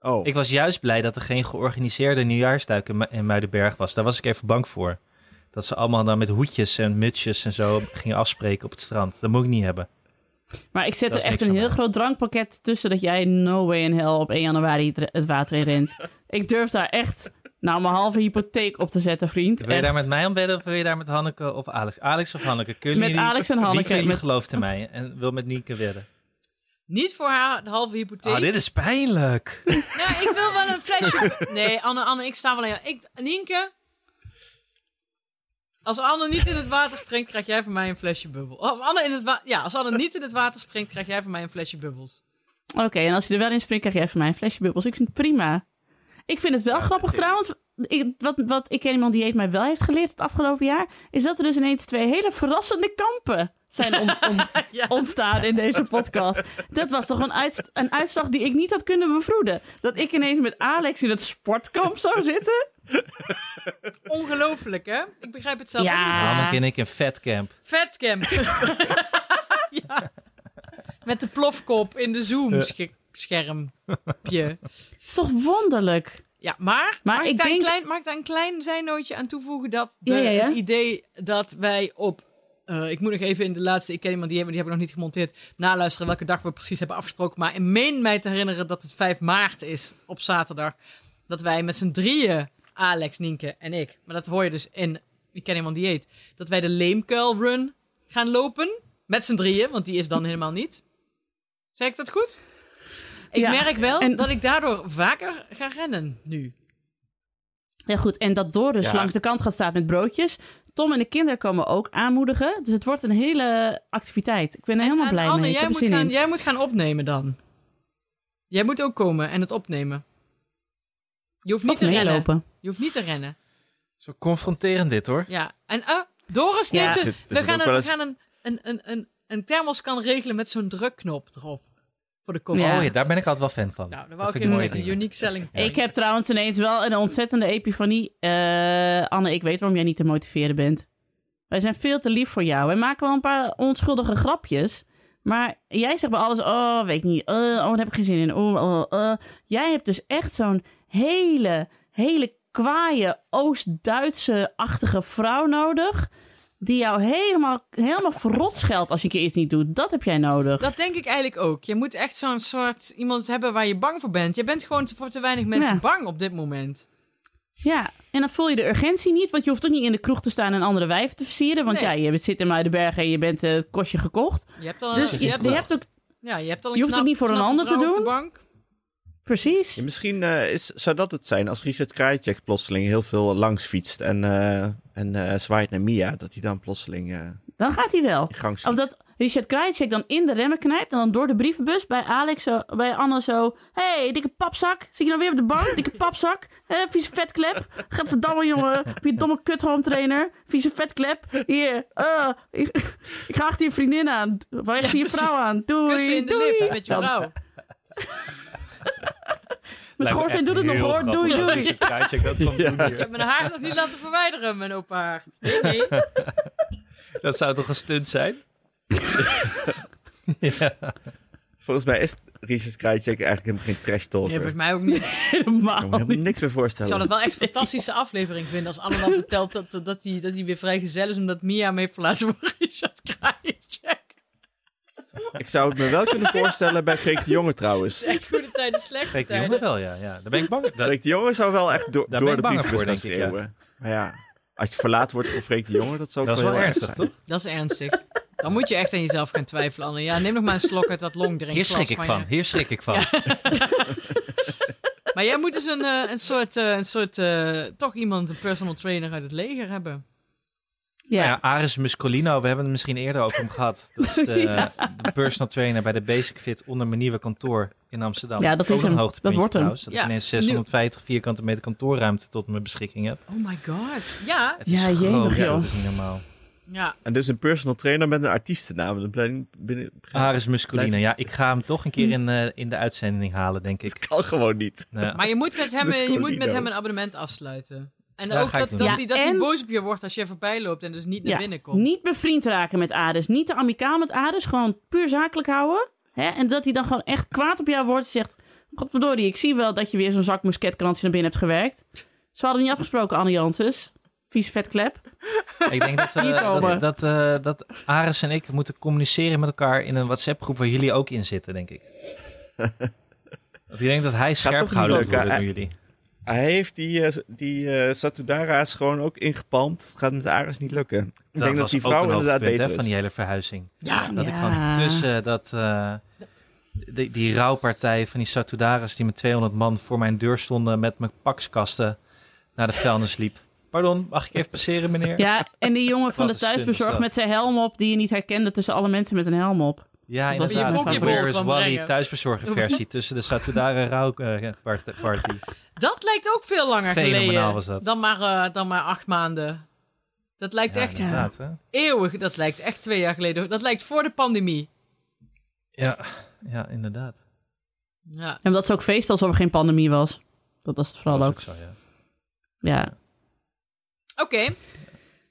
Oh, Ik was juist blij dat er geen georganiseerde nieuwjaarsduik in Mu- in Muidenberg was. Daar was ik even bang voor. Dat ze allemaal dan met hoedjes en mutsjes en zo gingen afspreken op het strand. Dat moet ik niet hebben. Maar ik zet Dat er echt een heel groot drankpakket tussen dat jij no way in hell op 1 januari het- water in rent. [LAUGHS] ik durf daar echt nou mijn halve hypotheek op te zetten, vriend. Wil je daar met mij om bedden of wil je daar met Hanneke of Alex? Alex of Hanneke? Kunnen Met jullie, Alex en Wie Hanneke, met- gelooft in mij en wil met Nienke wedden? Niet voor haar de halve hypotheek. Oh, dit is pijnlijk. Nou, ik wil wel een flesje... [LAUGHS] Nee, Anne, Anne, ik sta wel aan jou. Ik, Nienke... Als Anne niet in het water springt, krijg jij van mij een flesje bubbel. Als Anne, in het ja, als Anne niet in het water springt, krijg jij van mij een flesje bubbels. Oké, en als je er wel in springt, krijg jij van mij een flesje bubbels. Ik vind het prima. Ik vind het wel grappig trouwens. Ik, wat, wat ik ken iemand die heeft mij wel heeft geleerd het afgelopen jaar, is dat er dus ineens twee hele verrassende kampen zijn ont- ont- [LAUGHS] Ja. ontstaan in deze podcast. Dat was toch een, uit, een uitslag die ik niet had kunnen bevroeden. Dat ik ineens met Alex in het sportkamp zou zitten. [LAUGHS] Ongelooflijk, hè? Ik begrijp het zelf Ja. ook niet. En ik in Fatcamp. Vetcamp. [LAUGHS] [LAUGHS] ja. Met de plofkop in de Zoom-schermpje. Het is toch wonderlijk? Ja, maar, Maar mag, ik ik daar denk- een klein, mag ik daar een klein zijnootje aan toevoegen? Dat de, Ja, ja, ja. het idee dat wij op... eh, ik moet nog even in de laatste... Ik ken iemand, die hebben, die hebben we nog niet gemonteerd. Naluisteren welke dag we precies hebben afgesproken. Maar ik meen mij te herinneren dat het 5 maart is op zaterdag. Dat wij met z'n drieën, Alex, Nienke en ik... Maar dat hoor je dus in Ik ken iemand die heet. Dat wij de Leemkuil Run gaan lopen. Met z'n drieën, want die is dan helemaal niet. Zeg ik dat goed? Ik Ja, merk wel en- dat ik daardoor vaker ga rennen nu. Ja, goed. En dat Doris Ja. langs de kant gaat staan met broodjes. Tom en de kinderen komen ook aanmoedigen. Dus het wordt een hele activiteit. Ik ben er helemaal en blij Anne, mee. Jij moet, gaan, in. jij moet gaan opnemen dan. Jij moet ook komen en het opnemen. Je hoeft niet Of te rennen. meelopen. Je hoeft niet te rennen. Zo confronterend dit hoor. Ja. En uh, Doris Ja. neemt een- we gaan, een, we gaan een, een, een, een, een thermoskan regelen met zo'n drukknop erop. Voor de koffie. Ja. Oh ja, daar ben ik altijd wel fan van. Nou, dat dat wou ik weten. dingen. Unique selling point. Ik heb trouwens ineens wel een ontzettende epifanie. Eh, Anne, ik weet waarom jij niet te motiveren bent. Wij zijn veel te lief voor jou. Wij maken wel een paar onschuldige grapjes. Maar jij zegt bij alles, oh, weet ik niet. eh, oh, daar heb ik geen zin in. Oh, oh, eh. Jij hebt dus echt zo'n hele, hele kwaaie Oost-Duitse-achtige vrouw nodig. Die jou helemaal, helemaal verrot scheldt als je keer iets niet doet. Dat heb jij nodig. Dat denk ik eigenlijk ook. Je moet echt zo'n soort iemand hebben waar je bang voor bent. Je bent gewoon voor te weinig mensen Ja. bang op dit moment. Ja, en dan voel je de urgentie niet, want je hoeft ook niet in de kroeg te staan en andere wijven te versieren. Want Nee. ja, je zit in Muidenberg en je bent eh, het kostje gekocht. Je hebt al, Dus een, je, je hebt je hebt ook, ja, je hebt al een je hoeft knap- het niet voor een ander te op doen. de bank. Precies. Ja, misschien eh, is, zou dat het zijn als Richard Krajicek plotseling heel veel langs fietst en, eh, en eh, zwaait naar Mia, dat hij dan plotseling eh, Dan gaat hij wel. Of dat Richard Krajicek dan in de remmen knijpt en dan door de brievenbus bij Alex, zo, bij Anne zo... hey, dikke papzak, zit je nou weer op de bank? [LAUGHS] Dikke papzak, Hé, vieze vetklep. Gaat verdamme, jongen. Heb je domme kut home trainer? Vieze vetklep. Hier, eh, ik, ik ga achter je vriendin aan. Waar Ja, achter je vrouw aan. Doei, Kussen in de doei. lift met je Dan- vrouw. [LAUGHS] Mijn schoorsteen doet het nog hoor. Doei, doei. dat Ik heb mijn haar nog niet laten verwijderen, mijn open haard. Nee, nee. [LAUGHS] Dat zou toch een stunt zijn? [LAUGHS] Volgens mij is Richard Krajicek eigenlijk helemaal geen trash Nee, talker. volgens mij ook niet. [LAUGHS] Ik Ik kan me Helemaal helemaal niks meer voorstellen. zou dat wel echt een fantastische aflevering vinden als Anne dan vertelt dat, dat, dat, hij, dat hij weer vrijgezel is omdat Mia hem heeft verlaten voor Richard Krajicek. Ik zou het me wel kunnen [LAUGHS] voorstellen bij Freek de Jonge trouwens. Echt goede tijden, slechte Spreekt de tijden. jongen wel, ja. ja. Daar ben ik bang. Dat, [LAUGHS] Freek de Jonge zou wel echt do- Daar ben door ik de bang brievenbus voor, gaan denk ik, ja. schreeuwen. Maar ja, als je verlaten wordt voor Freek de Jonge, dat zou ook dat is wel heel ernstig, zijn. toch? Dat is ernstig. Dan moet je echt aan jezelf gaan twijfelen, Anne. Ja, neem nog maar een slok uit dat longdrinkglas Hier schrik ik van. Hier schrik ik van. [LAUGHS] Maar jij moet dus een, eh, een soort, eh, een soort eh, toch iemand, een personal trainer uit het leger hebben. Ja. Ja. ja, Aris Muscolino, we hebben het misschien eerder over hem gehad. Dat is de, [LAUGHS] de personal trainer bij de Basic Fit onder mijn nieuwe kantoor in Amsterdam. Ja, dat Ook is een hem. hoogtepuntje Dat wordt hem. trouwens, Dat Ja, ik ineens 650 vierkante meter kantoorruimte tot mijn beschikking heb. Oh my god. Ja, Het is Ja, groot, jemig, ja, dat is niet normaal. ja. En dus een personal trainer met een artiestennaam. Dan Aris Muscolino, Blijf- ja, ik ga hem toch een keer in, eh, in de uitzending halen, denk ik. kan gewoon niet. Ja. Maar je moet, met hem, je moet met hem een abonnement afsluiten. En ook dat, dat, Ja, dat hij boos op je wordt als je voorbij loopt en dus niet naar Ja, binnen komt. niet bevriend raken met Ares. Niet te amicaal met Ares. Gewoon puur zakelijk houden. Hè? En dat hij dan gewoon echt kwaad op jou wordt. En zegt, godverdorie, ik zie wel dat je weer zo'n zak musketkrantje naar binnen hebt gewerkt. Ze hadden niet afgesproken, Anne Janssens. Vieze vetklep. Ik denk dat, we, dat, dat, eh, dat Aris en ik moeten communiceren met elkaar in een WhatsApp-groep waar jullie ook in zitten, denk ik. [LAUGHS] Dat ik denk dat hij scherp gehouden worden door jullie. Hij heeft die, eh, die eh, Satudara's gewoon ook ingepalmd. Het gaat met Ares niet lukken. Ik denk dat die vrouw inderdaad hè, beter van is. die hele verhuizing. Ja, Dat ik gewoon tussen dat... eh, die, die rouwpartij van die Satudaras die met 200 man voor mijn deur stonden met mijn pakskasten naar de vuilnis liep. Pardon, mag ik even passeren, meneer? Ja, en die jongen van de thuisbezorg met zijn helm op... die je niet herkende tussen alle mensen met een helm op. Ja, Dat was inderdaad. je is van Wally brengen. thuisbezorger versie [LAUGHS] tussen de Satudara rouwparty. dat lijkt ook veel langer Fenomenaal geleden was dat. Dan, maar, eh, dan maar acht maanden. Dat lijkt Ja, echt inderdaad, hè? eeuwig. Dat lijkt echt twee jaar geleden. Dat lijkt voor de pandemie. Ja, ja, inderdaad. Ja. En omdat ze ook feesten alsof er geen pandemie was. Dat was het vooral Dat ook. was ook zo, ja. Ja. Oké.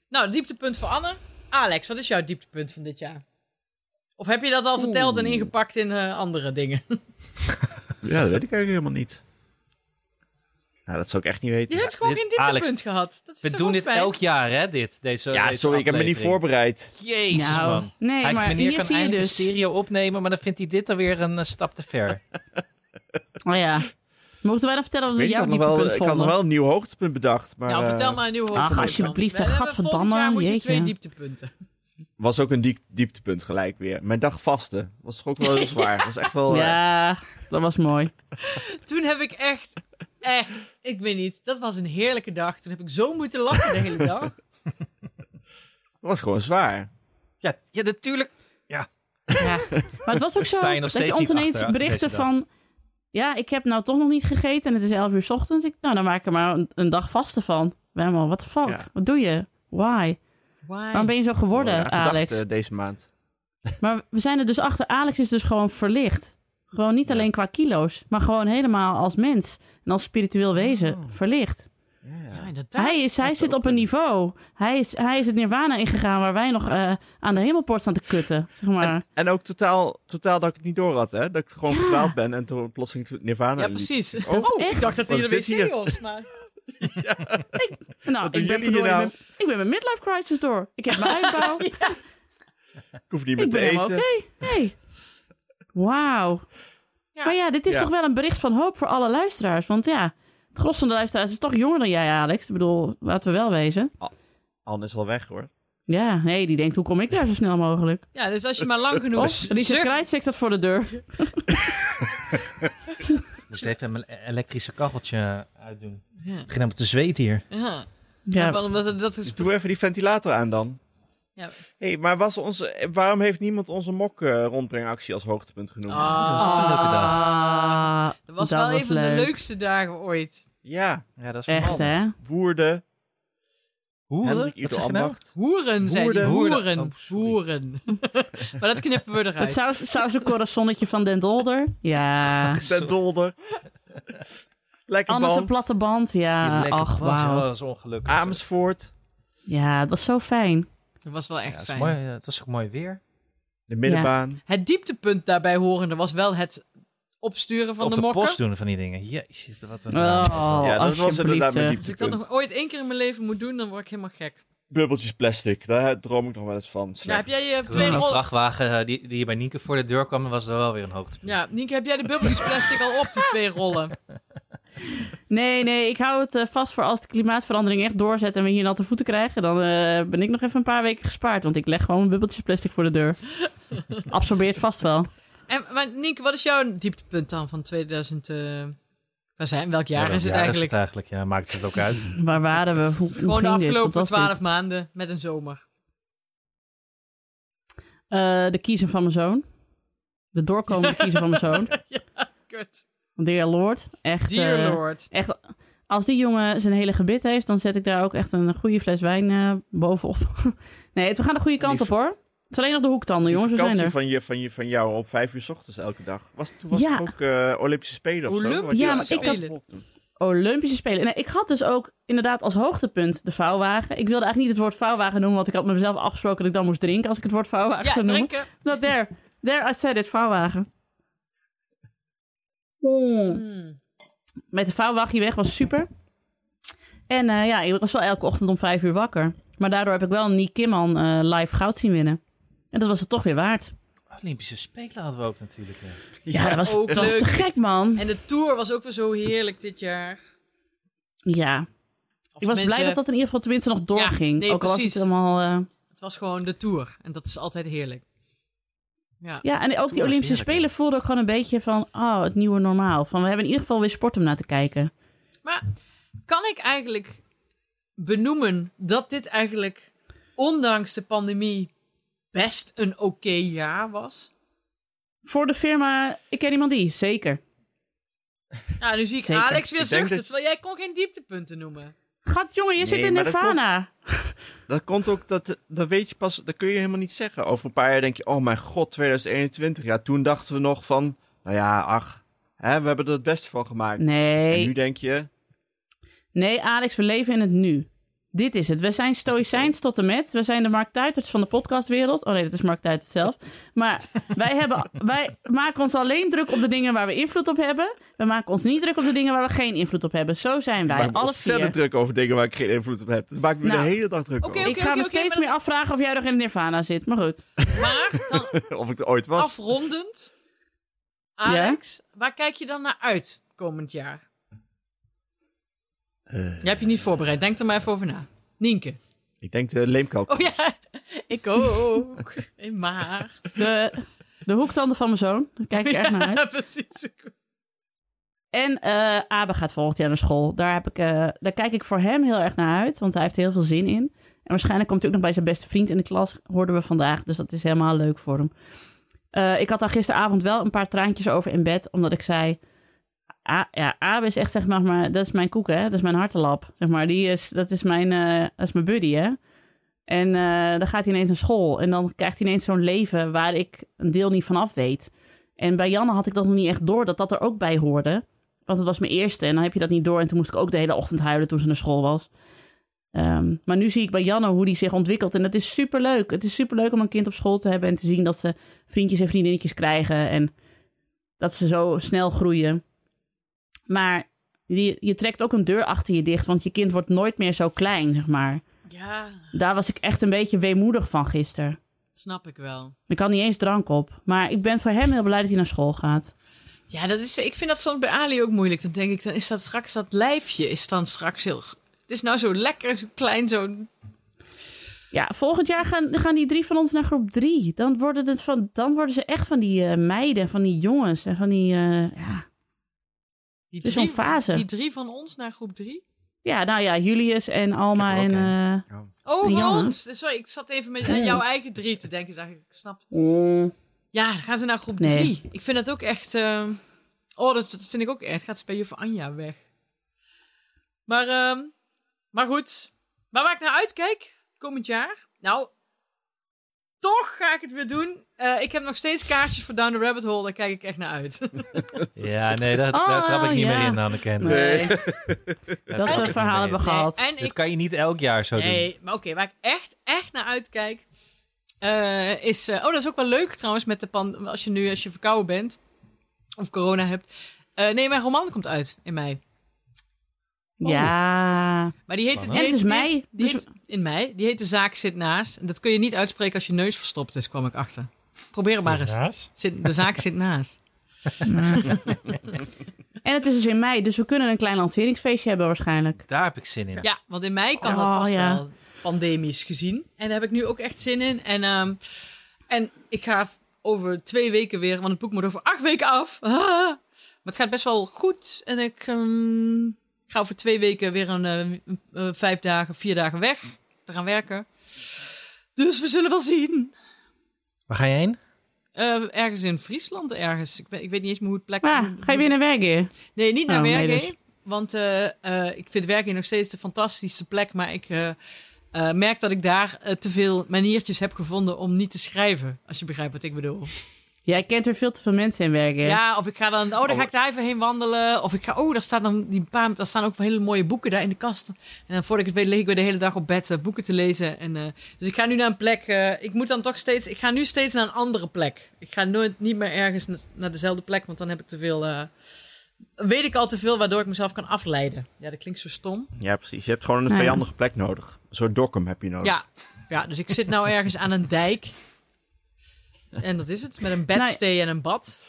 Nou, dieptepunt voor Anne. Alex, wat is jouw dieptepunt van dit jaar? Of heb je dat al verteld en ingepakt in eh, andere dingen? [LAUGHS] Ja, dat weet ik eigenlijk helemaal niet. Nou, dat zou ik echt niet weten. Je hebt gewoon dit- geen Alex, dieptepunt gehad. Dat is We doen dit fijn? elk jaar, hè? Dit, deze, ja, deze sorry, ik heb me niet voorbereid. Jezus, Nou, man. nee, Hij, maar meneer hier kan eindelijk dus. stereo opnemen, maar dan vindt hij dit alweer een eh, stap te ver. Oh ja. Moeten wij dan vertellen wat Ik, we jouw had nog wel, dieptepunt ik had nog wel een nieuw hoogtepunt bedacht. Maar Nou, eh, vertel maar een nieuw hoogtepunt. dan. alsjeblieft, gadverdamme, Volgend jaar moet je twee dieptepunten. Was ook een diep, dieptepunt gelijk weer. Mijn dag vasten was toch ook wel heel zwaar. [LAUGHS] was echt wel... eh, Ja, dat was mooi. Toen heb ik echt, echt, ik weet niet, dat was een heerlijke dag. Toen heb ik zo moeten lachen de hele dag. [LAUGHS] was gewoon zwaar. Ja, ja natuurlijk. Ja. Ja. Maar het was ook [LAUGHS] zo dat je ons ineens berichten van... Ja, ik heb nou toch nog niet gegeten en het is 11 uur 's ochtends. Ik, nou, dan maak ik er maar een, een dag vaste van. We helemaal, what the fuck? Ja. Wat doe je? Why? Why? Waarom ben je zo geworden, gedacht, Alex? eh, deze maand. [LAUGHS] Maar we zijn er dus achter. Alex is dus gewoon verlicht. Gewoon niet alleen qua kilo's, maar gewoon helemaal als mens. En als spiritueel wezen Oh. verlicht. Ja, inderdaad. Hij, is, hij zit op een niveau. Hij is, hij is het nirvana ingegaan waar wij nog eh, aan de hemelpoort staan te kutten. Zeg maar. En, en ook totaal, totaal dat ik het niet door had, hè? Dat ik gewoon Ja. verdwaald ben en toen plotseling Nirvana Ja, liep. precies. Oh, Oh, ik dacht dat hij de is dit [LAUGHS] was, maar... nou, wat doen ik ben, jullie hier verdorie nou? met- ik ben mijn midlife crisis door. Ik heb mijn [LAUGHS] uitbouw. Ik hoef niet meer ik te eten. oké. Hey. Wauw. Ja. Maar ja, dit is Ja. toch wel een bericht van hoop voor alle luisteraars. Want ja, het gros van de luisteraars is toch jonger dan jij, Alex. Ik bedoel, laten we wel wezen. Anne is al weg, hoor. Ja, nee, die denkt, hoe kom ik daar zo snel mogelijk? Ja, dus als je maar lang genoeg... Of, Richard Krijtsek staat voor de deur. [LAUGHS] Dus even mijn elektrische kacheltje uitdoen. Ja. Ik begin helemaal te zweten hier. Ja. Ja, dat, dat is... Doe even die ventilator aan dan. Ja. hey, maar was onze, waarom heeft niemand onze mok eh, rondbrengactie als hoogtepunt genoemd? Ah, Dat was ook een leuke dag. Ah, dat was wel een van de leuk. leukste dagen ooit. Ja, Ja, dat is Echt, hè? Woerde, Hoeren? Wat zeg je nou? Hoeren, zei die. Hoeren. Hoeren. Oh. Hoeren. [LAUGHS] maar dat knippen we eruit. Het saus, corazonnetje van Den Dolder. Ja. Den Dolder. Lekker Anders een platte band. Ja, ach, was, wauw. dat is ongelukkig. Amersfoort. Ja, het was zo fijn. Dat was wel Ja, echt dat is fijn. mooi, ja, het was ook mooi weer. De middenbaan. Het dieptepunt daarbij horende was wel het opsturen van Op de, de mokken. post doen van die dingen. Jezus, wat een was dat. Oh, ja, dat was inderdaad mijn hè. Als ik dat dieptepunt. nog ooit één keer in mijn leven moet doen, dan word ik helemaal gek. Bubbeltjes plastic, daar droom ik nog wel eens van. Ja, heb jij je Toen twee een rollen... vrachtwagen eh, die, die hier bij Nienke voor de deur kwam, was er wel weer een hoogtepunt. Ja, Nienke, heb jij de bubbeltjes plastic al op, die twee rollen? [LAUGHS] Nee, nee, ik hou het eh, vast voor als de klimaatverandering echt doorzet en we hier natte voeten krijgen. Dan eh, ben ik nog even een paar weken gespaard. Want ik leg gewoon mijn bubbeltjes plastic voor de deur. [LAUGHS] Absorbeert vast wel. En, maar Nienke, wat is jouw dieptepunt dan van 2000... eh waar zijn, welk jaar Ja, is het ja, eigenlijk? eigenlijk? Ja, maakt het ook uit. [LAUGHS] Waar waren we? Hoe, hoe Gewoon de afgelopen twaalf maanden met een zomer. Eh, de kiezen van mijn zoon. De doorkomende kiezen van mijn zoon. [LAUGHS] Kut. Dear Lord. Echt, Dear eh, Lord. echt, als die jongen zijn hele gebit heeft, dan zet ik daar ook echt een goede fles wijn eh, bovenop. [LAUGHS] nee, we gaan de goede kant op hoor. Het is alleen nog de hoektanden, jongens. We zijn vakantie er. van, je, van, je, van jou op vijf uur 's ochtends elke dag. Was, toen was Ja. het ook eh, Olympische Spelen of zo? Olympische je Ja, maar ik had-. Olympische Spelen. Nee, ik had dus ook inderdaad als hoogtepunt de vouwwagen. Ik wilde eigenlijk niet het woord vouwwagen noemen, want ik had met mezelf afgesproken dat ik dan moest drinken als ik het woord vouwwagen Ja, zou noemen. drinken. Dat there. There I said it, vouwwagen. Mm. Met de vouwwagen weg was super. En eh, ja, ik was wel elke ochtend om vijf uur wakker. Maar daardoor heb ik wel Nick Kimman eh, live goud zien winnen. En dat was het toch weer waard. Olympische Spelen hadden we ook natuurlijk. Ja. Ja, dat was, ook dat was te gek, man. En de tour was ook weer zo heerlijk dit jaar. Ja, Of ik was mensen- blij dat dat in ieder geval tenminste nog doorging. nee, ook al was het helemaal... eh, Het was gewoon de tour. En dat is altijd heerlijk. Ja. Ja, en ook die Olympische Spelen voelden ook gewoon een beetje van... Oh, het nieuwe normaal. Van, we hebben in ieder geval weer sport om naar te kijken. Maar kan ik eigenlijk benoemen dat dit eigenlijk, ondanks de pandemie, best een oké jaar was? Voor de firma, ik ken iemand die, zeker. Ja, nu zie ik Zeker. Alex weer Ik denk zuchten, dat- terwijl jij kon geen dieptepunten noemen. Gat, jongen, je Nee, zit in dat Nirvana. Dat komt ook, dat, dat weet je pas, dat kun je helemaal niet zeggen. Over een paar jaar denk je, oh mijn god, 2021. Ja, toen dachten we nog van, nou ja, ach, hè, we hebben er het beste van gemaakt. En Nee, nu denk je, nee, Alex, we leven in het nu. Dit is het. We zijn stoïcijns tot en met. We zijn de Mark Tuiters van de podcastwereld. Oh nee, dat is Mark Tuitert zelf. Maar [LAUGHS] wij, hebben, wij maken ons alleen druk op de dingen waar we invloed op hebben. We maken ons niet druk op de dingen waar we geen invloed op hebben. Zo zijn Ik wij, maak me alle ontzettend vier. druk over dingen waar ik geen invloed op heb. Dat maak ik me Nou. de hele dag druk Oké, over. Ik ga me oké, steeds maar- meer afvragen of jij nog in Nirvana zit. Maar goed. [LAUGHS] Maar dan [LAUGHS] Of ik er ooit was. afrondend. Alex, waar kijk je dan naar uit komend jaar? Eh, Jij hebt je niet voorbereid. Denk er maar even over na. Nienke. ik denk de leemkalk. Oh ja, [LAUGHS] ik ook. In maart. De, de hoektanden van mijn zoon. Daar kijk ik erg naar uit. Ja, [LAUGHS] precies. En eh Abe gaat volgend jaar naar school. Daar, heb ik, eh, daar kijk ik voor hem heel erg naar uit, want hij heeft heel veel zin in. En waarschijnlijk komt hij ook nog bij zijn beste vriend in de klas, hoorden we vandaag. Dus dat is helemaal leuk voor hem. Eh, ik had daar gisteravond wel een paar traantjes over in bed, omdat ik zei... Ja, Abe is echt, zeg maar, dat is mijn koek, hè. Dat is mijn hartelap, zeg maar. Die is, dat, is mijn, eh, dat is mijn buddy, hè. En eh, dan gaat hij ineens naar school. En dan krijgt hij ineens zo'n leven waar ik een deel niet van af weet. En bij Janne had ik dat nog niet echt door, dat dat er ook bij hoorde. Want het was mijn eerste en dan heb je dat niet door. En toen moest ik ook de hele ochtend huilen toen ze naar school was. Ehm, maar nu zie ik bij Janne hoe die zich ontwikkelt. En het is superleuk. Het is superleuk om een kind op school te hebben en te zien dat ze vriendjes en vriendinnetjes krijgen. En dat ze zo snel groeien. Maar je, je trekt ook een deur achter je dicht, want je kind wordt nooit meer zo klein, zeg maar. Ja, Daar was ik echt een beetje weemoedig van gisteren. snap ik wel. Ik had niet eens drank op. Maar ik ben voor hem heel blij dat hij naar school gaat. Ja, dat is, ik vind dat soms bij Ali ook moeilijk. Dan denk ik, dan is dat straks dat lijfje is dan straks heel... Het is nou zo lekker, zo klein, zo... Ja, volgend jaar gaan, gaan die drie van ons naar groep drie. Dan worden, het van, dan worden ze echt van die eh, meiden, van die jongens en van die... eh, ja. Die zo'n fase. Die drie van ons naar groep drie? ja, nou ja, Julius en Alma en... eh, Oh, En Janne? ons. Sorry, ik zat even met aan jouw eigen drie te denken. Dacht ik, ik snap. mm, Ja, dan gaan ze naar groep Nee. drie. Ik vind dat ook echt... eh, Oh, dat, dat vind ik ook echt. Gaat ze bij juffrouw Anja weg. Maar, ehm, maar goed. Maar waar ik naar uitkijk, komend jaar... Nou, toch ga ik het weer doen. Eh, ik heb nog steeds kaartjes voor Down the Rabbit Hole. Daar kijk ik echt naar uit. [LAUGHS] Ja, nee, daar, Oh, daar trap ik niet ja. [LAUGHS] meer in, Anneke. nee, Daar dat soort verhalen hebben gehad. en Dat ik kan je niet elk jaar zo doen. Nee, maar oké, waar ik echt, echt naar uitkijk, eh, is... eh, oh, dat is ook wel leuk trouwens, met de pan, als je nu als je verkouden bent, of corona hebt. Eh, nee, mijn roman komt uit in mei. Ja, Maar die heet... Die heet, is die mei, heet- die dus- heet- in mei. Die heet De Zaak Zit Naast. En dat kun je niet uitspreken als je neus verstopt is, kwam ik achter. Probeer het maar eens. Zit, de Zaak Zit Naast. [LAUGHS] en het is dus in mei, dus we kunnen een klein lanceringsfeestje hebben waarschijnlijk. Daar heb ik zin in. Ja, want in mei kan dat Oh, vast ja. wel pandemisch gezien. En daar heb ik nu ook echt zin in. En, ehm, en ik ga over twee weken weer, want het boek moet over acht weken af. Ah. [LAUGHS] Maar het gaat best wel goed. En ik ehm, ga over twee weken weer een eh, eh, vijf dagen, vier dagen weg. Te gaan werken. Dus we zullen wel zien. Waar ga je heen? Eh, ergens in Friesland, ergens. Ik weet, ik weet niet eens meer hoe het plek ja, ga je weer naar werken? Nee, niet naar Oh, nee, Wergen. dus. Want eh, eh, ik vind Wergen nog steeds de fantastische plek. Maar ik eh, eh, merk dat ik daar te veel maniertjes heb gevonden om niet te schrijven. Als je begrijpt wat ik bedoel. Jij kent er veel te veel mensen in werken. Ja, of ik ga dan... Oh, dan ga ik daar even heen wandelen. Of ik ga... Oh, daar, staat dan die paar, daar staan ook hele mooie boeken daar in de kast. En dan voordat ik het weet lig ik weer de hele dag op bed eh, boeken te lezen. En, eh, dus ik ga nu naar een plek... eh, ik moet dan toch steeds... Ik ga nu steeds naar een andere plek. Ik ga nooit niet meer ergens na- naar dezelfde plek. Want dan heb ik te veel... eh, weet ik al te veel waardoor ik mezelf kan afleiden. Ja, dat klinkt zo stom. Ja, precies. Je hebt gewoon een Nee. vijandige plek nodig. Een soort dokkum heb je nodig. Ja, ja, dus ik zit nou ergens aan een dijk. En dat is het. Met een bedstee en een bad.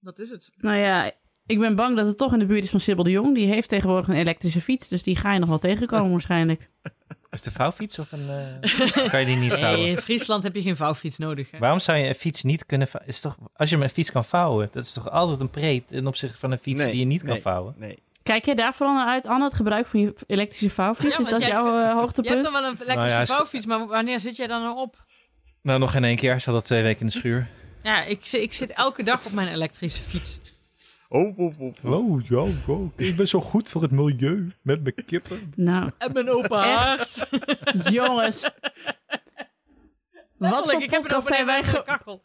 Dat is het. Nou ja, ik ben bang dat het toch in de buurt is van Sibyl de Jong. Die heeft tegenwoordig een elektrische fiets, dus die ga je nog wel tegenkomen waarschijnlijk. [LAUGHS] Is het een vouwfiets of een... eh, [LAUGHS] kan je die niet Nee, vouwen? in Friesland heb je geen vouwfiets nodig. Hè? Waarom zou je een fiets niet kunnen vouwen? Is toch, als je een fiets kan vouwen, dat is toch altijd een preet ten opzichte van een fiets Nee, die je niet kan nee, vouwen? Nee. Kijk jij daar vooral naar uit, Anne, het gebruik van je elektrische vouwfiets? Ja, is dat jouw eh, Je hebt hoogtepunt? dan wel een elektrische Nou ja, vouwfiets, maar wanneer zit jij dan nou op? Nou, nog in één keer. Zat al twee weken in de schuur. Ja, ik, ik zit elke dag op mijn elektrische fiets. Oh, oh, oh. Oh, ja, ik ben zo goed voor het milieu met mijn kippen. Nou, En mijn open Echt? haard. jongens. Wat voor ik heb een podcast zijn wij ge- kachel.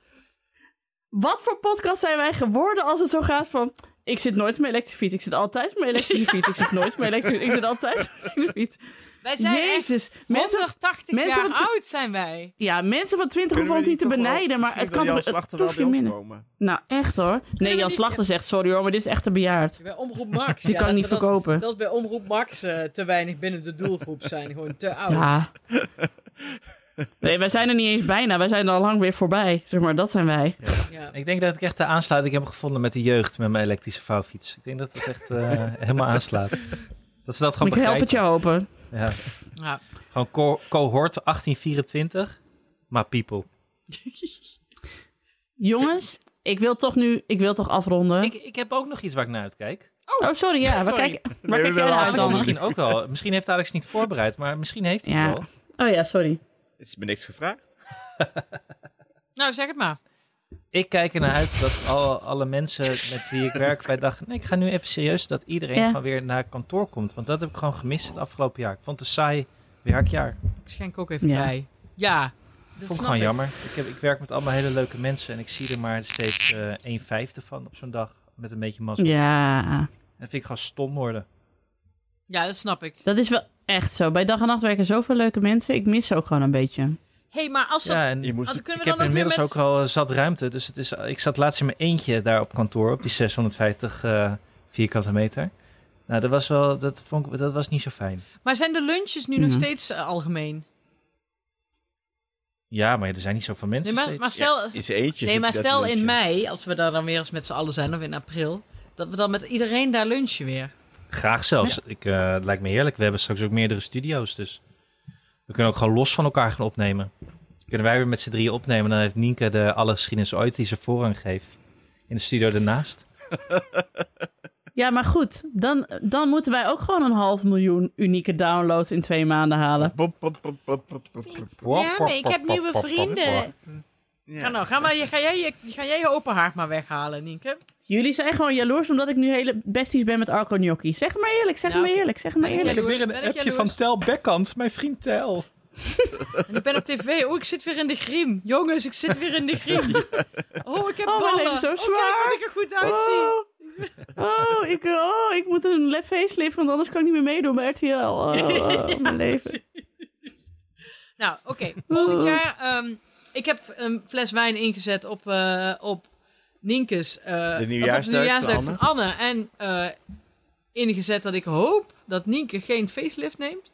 Wat voor podcast zijn wij geworden als het zo gaat van... Ik zit nooit mijn elektrische fiets. Ik zit altijd mijn elektrische fiets. Ik zit nooit mijn elektrische Ik zit altijd mijn elektrische fiets. Wij zijn Jezus. echt Mensen, 180 mensen jaar van oud zijn wij. ja, mensen van 20 Kunnen hoeven ons niet te benijden, maar het kan Jan Slachter wel bij ons komen. Nou, echt hoor. Nee, Jan niet- Slachter zegt sorry hoor, maar dit is echt te bejaard. Bij Omroep Max. [LAUGHS] Die ja, kan ik niet dan verkopen. Zelfs bij Omroep Max eh, te weinig binnen de doelgroep zijn. Gewoon te oud. Ja. [LAUGHS] Nee, wij zijn er niet eens bijna. Wij zijn er al lang weer voorbij. Zeg maar, dat zijn wij. Ja. Ik denk dat ik echt de aansluiting heb gevonden met de jeugd met mijn elektrische vouwfiets. Ik denk dat het echt eh, [LAUGHS] helemaal aanslaat. Dat ze dat gewoon ik help het je open. Ja. Ja. Gewoon co- cohort 1824, maar people. [LAUGHS] Jongens, ik wil toch nu, ik wil toch afronden. Ik, ik heb ook nog iets waar ik naar uitkijk. Oh, sorry, ja. Waar Sorry. kijk, waar we kijk jij willen naar uit afronden. dan? Misschien ook wel. Misschien heeft Alex niet voorbereid, maar misschien heeft hij het Ja. wel. Oh ja, sorry. Het is me niks gevraagd. [LAUGHS] Nou, zeg het maar. Ik kijk ernaar uit dat al, alle mensen met wie ik werk bij dag... Nee, ik ga nu even serieus dat iedereen Ja. gewoon weer naar kantoor komt. Want dat heb ik gewoon gemist het afgelopen jaar. Ik vond het een saai werkjaar. Ik schenk ook even Ja. bij. Ja. Dat vond ik snap gewoon jammer. Ik, heb, ik werk met allemaal hele leuke mensen en ik zie er maar steeds eh een vijfde van op zo'n dag. Met een beetje mazzel. Ja, En dat vind ik gewoon stom worden. Ja, dat snap ik. dat is wel echt zo. Bij dag en nacht werken zoveel leuke mensen. Ik mis ze ook gewoon een beetje. Hé, hey, maar als dat... Ja, en Je moest als- het- kunnen ik we heb dan ook weer inmiddels met... ook al eh, zat ruimte. Dus het is, ik zat laatst in mijn eentje daar op kantoor, op die 650 eh, vierkante meter. Nou, dat was wel, dat vond ik, dat was niet zo fijn. Maar zijn de lunches nu Mhm. nog steeds eh, algemeen? Ja, maar er zijn niet zoveel mensen Nee, maar, stel, Ja, eentje nee, maar stel te in mei, als we daar dan weer eens met z'n allen zijn, of in april, dat we dan met iedereen daar lunchen weer. Graag zelfs. Ik, eh, het lijkt me heerlijk. We hebben straks ook meerdere studio's, dus we kunnen ook gewoon los van elkaar gaan opnemen. Kunnen wij weer met z'n drieën opnemen, dan heeft Nienke de alle geschiedenis ooit die ze voorrang geeft. In de studio ernaast. Ja, maar goed. Dan, dan moeten wij ook gewoon een half miljoen unieke downloads in twee maanden halen. Ja, maar ik heb nieuwe vrienden. Ja. Ga nou, ga, maar, ga, jij, je- ga jij je open haard maar weghalen, Nienke? Jullie zijn gewoon jaloers omdat ik nu hele besties ben met Arco Gnocchi. Zeg maar eerlijk, zeg maar eerlijk, zeg maar Ben ik eerlijk. jaloers? Ben ik jaloers? Tel Bekkant, mijn vriend Tel. [LAUGHS] En ik ben op tv. Oh, ik zit weer in de griem. Jongens, ik zit weer in de griem. [LAUGHS] Oh, ik heb Oh, ballen. leven is zo Oh, kijk zwaar. wat ik er goed uitzie. Oh, oh, ik, oh, ik moet een lef facelift, want anders kan ik niet meer meedoen bij RTL. Oh, oh, mijn [LAUGHS] leven. Nou, oké. Volgend jaar... ehm, ik heb een fles wijn ingezet op, eh, op Nienke's... eh, De nieuwjaarsduik nieuwjaarsduik van van Anne. En eh, ingezet dat ik hoop dat Nienke geen facelift neemt.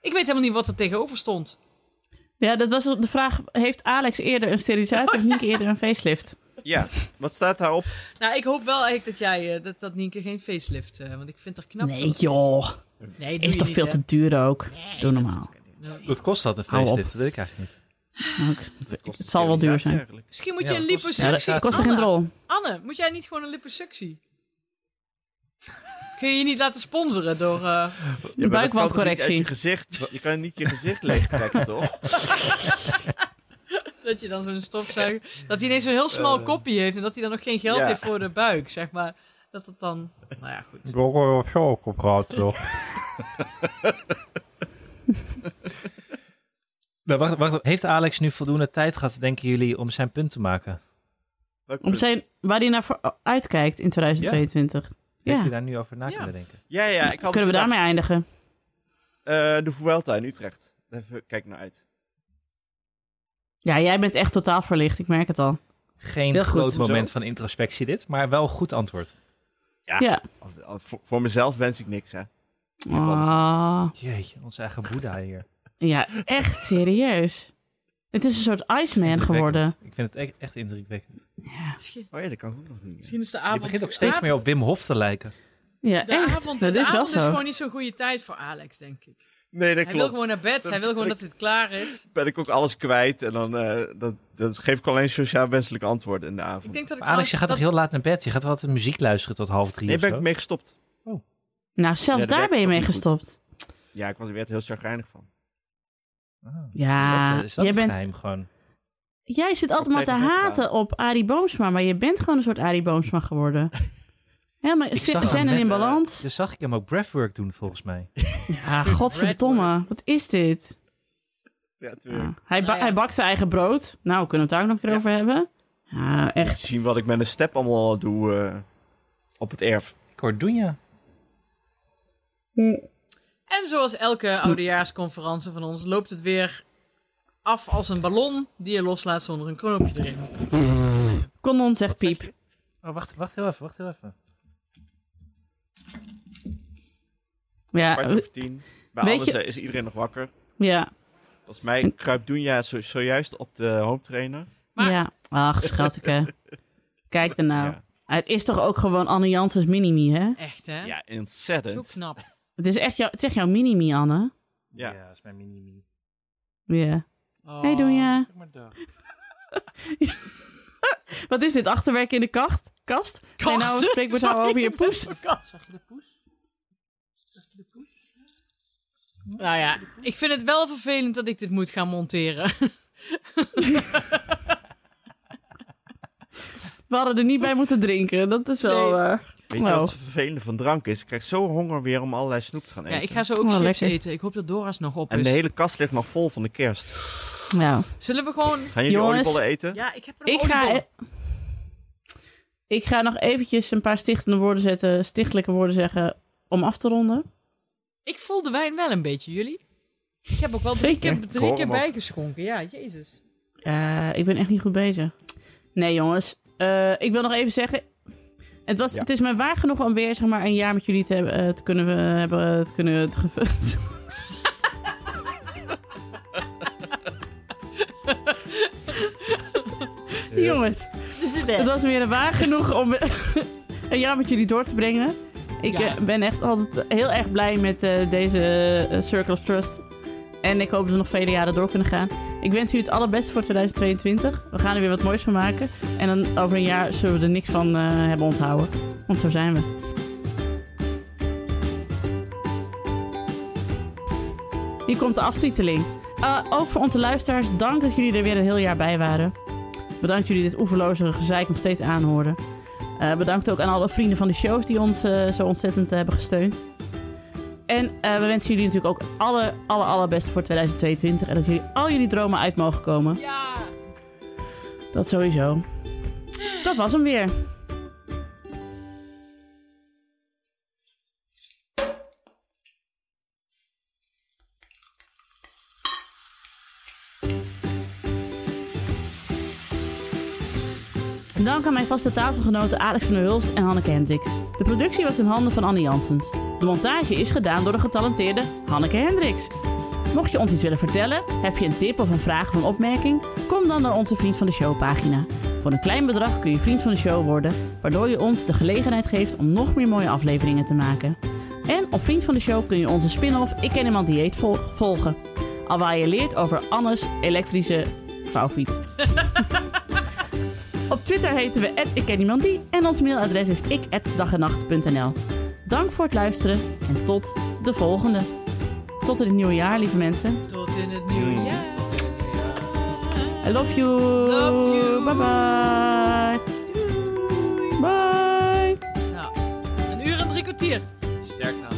Ik weet helemaal niet wat er tegenover stond. Ja, dat was de vraag. Heeft Alex eerder een sterilisatie of niet eerder een facelift? Ja, wat staat daarop? Nou, ik hoop wel eigenlijk dat jij... dat, dat Nienke geen facelift... eh, want ik vind haar knap. Nee, joh. Nee, Is toch niet, veel hè? te duur ook. Nee, Doe normaal. Wat kost dat, een facelift? Dat weet ik eigenlijk niet. Nou, ik- Het zal wel duur zijn. Eigenlijk. Misschien moet Ja, je een Ja, liposuctie... kost er geen Anne, drol. Anne, moet jij niet gewoon een liposuctie? Kun je je niet laten sponsoren door... eh, Ja, toch niet buikwandcorrectie. Je, gezicht, je kan niet je gezicht leegtrekken, toch? [LAUGHS] dat je dan zo'n stofzuiger... Dat hij ineens zo'n heel smal kopje heeft en dat hij dan nog geen geld ja. heeft voor de buik, zeg maar. Dat het dan... Nou ja, goed. [LAUGHS] Nou, wacht, wacht, heeft Alex nu voldoende tijd gehad, denken jullie, om zijn punt te maken? Om zijn, waar hij naar voor uitkijkt in 2022. Heeft Ja. hij daar nu over na Ja. kunnen denken? Ja, ja, ik had Kunnen we daarmee eindigen? Eh, de Vuelta in Utrecht. Even kijk naar uit. Ja, jij bent echt totaal verlicht. Ik merk het al. Geen Heel goed. groot Zo. moment van introspectie dit, maar wel goed antwoord. Ja. Ja. Als- als- voor, voor mezelf wens ik niks, hè. Ah, Jeetje, onze eigen boeddha hier. Ja, echt serieus. Het is een soort Iceman geworden. Ik vind het echt, echt indrukwekkend. Misschien, Oh ja, dat kan ook nog doen. ja. misschien is de Je avond... begint ook steeds meer op Wim Hof te lijken. Ja, De echt. avond, dat de is wel avond is zo. gewoon niet zo'n goede tijd voor Alex, denk ik. Nee, dat Hij klopt. wil gewoon naar bed. Hij wil gewoon dat het klaar is. ben ik ook alles kwijt en dan eh, dat, dat geef ik alleen sociaal wenselijke antwoorden in de avond. Ik denk dat ik Alex, je gaat toch heel laat naar bed? Je gaat wel altijd muziek luisteren tot half drie nee, ben zo? ik mee gestopt. Nou, zelfs Ja, daar ben je het mee niet gestopt. Ja, ik was er weer heel chagrijnig van. Ah. Ja, is dat, eh, is dat jij het bent, geheim gewoon? jij zit altijd maar te haten op Arie Boomsma, maar je bent gewoon een soort Arie Boomsma geworden. [LAUGHS] Helemaal Ik zag hem zijn er net, in eh, balans. Dus zag ik hem ook breathwork doen, volgens mij. Ja, godverdomme. Wat is dit? Ja, tuurlijk. Hij, ba- ja. hij bakt zijn eigen brood. Nou, kunnen we het daar ook nog een keer Ja. over hebben? Ja, echt. Zien wat ik met een step allemaal doe. eh. Op het erf. Ik hoor Doenja. En zoals elke oudejaarsconferentie van ons loopt het weer af als een ballon die je loslaat zonder een knoopje erin. Konon zegt piep. Oh, wacht, wacht heel even, wacht heel even. Ja, Kwart over tien. Bij weet alles je- eh, is iedereen nog wakker. ja, Volgens mij kruipt Doenja zo, zojuist op de home trainer. Maar- ja. Ach, schatje. [LAUGHS] Kijk er nou. Ja. Het is toch ook gewoon Anne Janssens Minimi, hè? Echt, hè? Ja, Zo ontzettend. knap. Het is echt, jou, het is echt jouw Minimi, Anne. Ja. dat is mijn mini-mini. Ja. Oh. Hey, Doenja. Zeg maar dag. [LAUGHS] Wat is dit? Achterwerk in de kacht? Kast? Ga je nou spreekwoord houden over je poes? Zag je de poes? Nou ja, ik vind het wel vervelend dat ik dit moet gaan monteren. [LAUGHS] We hadden er niet bij moeten drinken. Dat is wel... Nee. eh, Weet je Nou. wat het vervelende van drank is? Ik krijg zo honger weer om allerlei snoep te gaan eten. Ja, ik ga zo ook Oh, chips lekker. eten. Ik hoop dat Dora's nog op En is. de hele kast ligt nog vol van de kerst. nou, Zullen we gewoon... Gaan jullie Jongens. oliebollen eten? Ja, ik heb er nog ik ga... oliebollen. Ik ga nog eventjes een paar stichtende woorden zetten, stichtelijke woorden zeggen om af te ronden. Ik voel de wijn wel een beetje, jullie? Ik heb ook wel drie Zeker. keer, drie keer bijgeschonken. Ja, jezus. Eh, ik ben echt niet goed bezig. Nee, jongens. Eh, ik wil nog even zeggen. Het, was, Ja. het is me waar genoeg om weer zeg maar, een jaar met jullie te, hebben, eh, te kunnen we hebben. Te kunnen te ge- Jongens, het was me weer waar genoeg om [LAUGHS] een jaar met jullie door te brengen. Ik Ja. eh, ben echt altijd heel erg blij met eh, deze eh, Circle of Trust. En ik hoop dat we nog vele jaren door kunnen gaan. Ik wens jullie het allerbeste voor 2022. We gaan er weer wat moois van maken. En dan over een jaar zullen we er niks van eh, hebben onthouden. Want zo zijn we. Hier komt de aftiteling. Eh, ook voor onze luisteraars, dank dat jullie er weer een heel jaar bij waren. Bedankt jullie dit oeverloze gezeik nog steeds aanhoorden. Eh, bedankt ook aan alle vrienden van de shows die ons zo ontzettend hebben gesteund. En eh, we wensen jullie natuurlijk ook alle, alle, allerbeste voor 2022. En dat jullie al jullie dromen uit mogen komen. Ja. Dat sowieso. Dat was hem weer. Dank aan mijn vaste tafelgenoten Alex van der Hulst en Hanneke Hendricks. De productie was in handen van Annie Janssens. De montage is gedaan door de getalenteerde Hanneke Hendricks. Mocht je ons iets willen vertellen, heb je een tip of een vraag of een opmerking, kom dan naar onze Vriend van de Show pagina. Voor een klein bedrag kun je Vriend van de Show worden, waardoor je ons de gelegenheid geeft om nog meer mooie afleveringen te maken. En op Vriend van de Show kun je onze spin-off Ik Ken Iemand Dieet vol- volgen. Alwaar je leert over Annes elektrische vouwfiets. [LAUGHS] op Twitter heten we Ik Ken Iemand Die en ons mailadres is ik@dagennacht.nl. Dank voor het luisteren en tot de volgende. Tot in het nieuwe jaar, lieve mensen. Tot in het nieuwe jaar. I love you. Love you. Bye bye. Bye. Nou, een uur en drie kwartier. Sterkte Hanneke.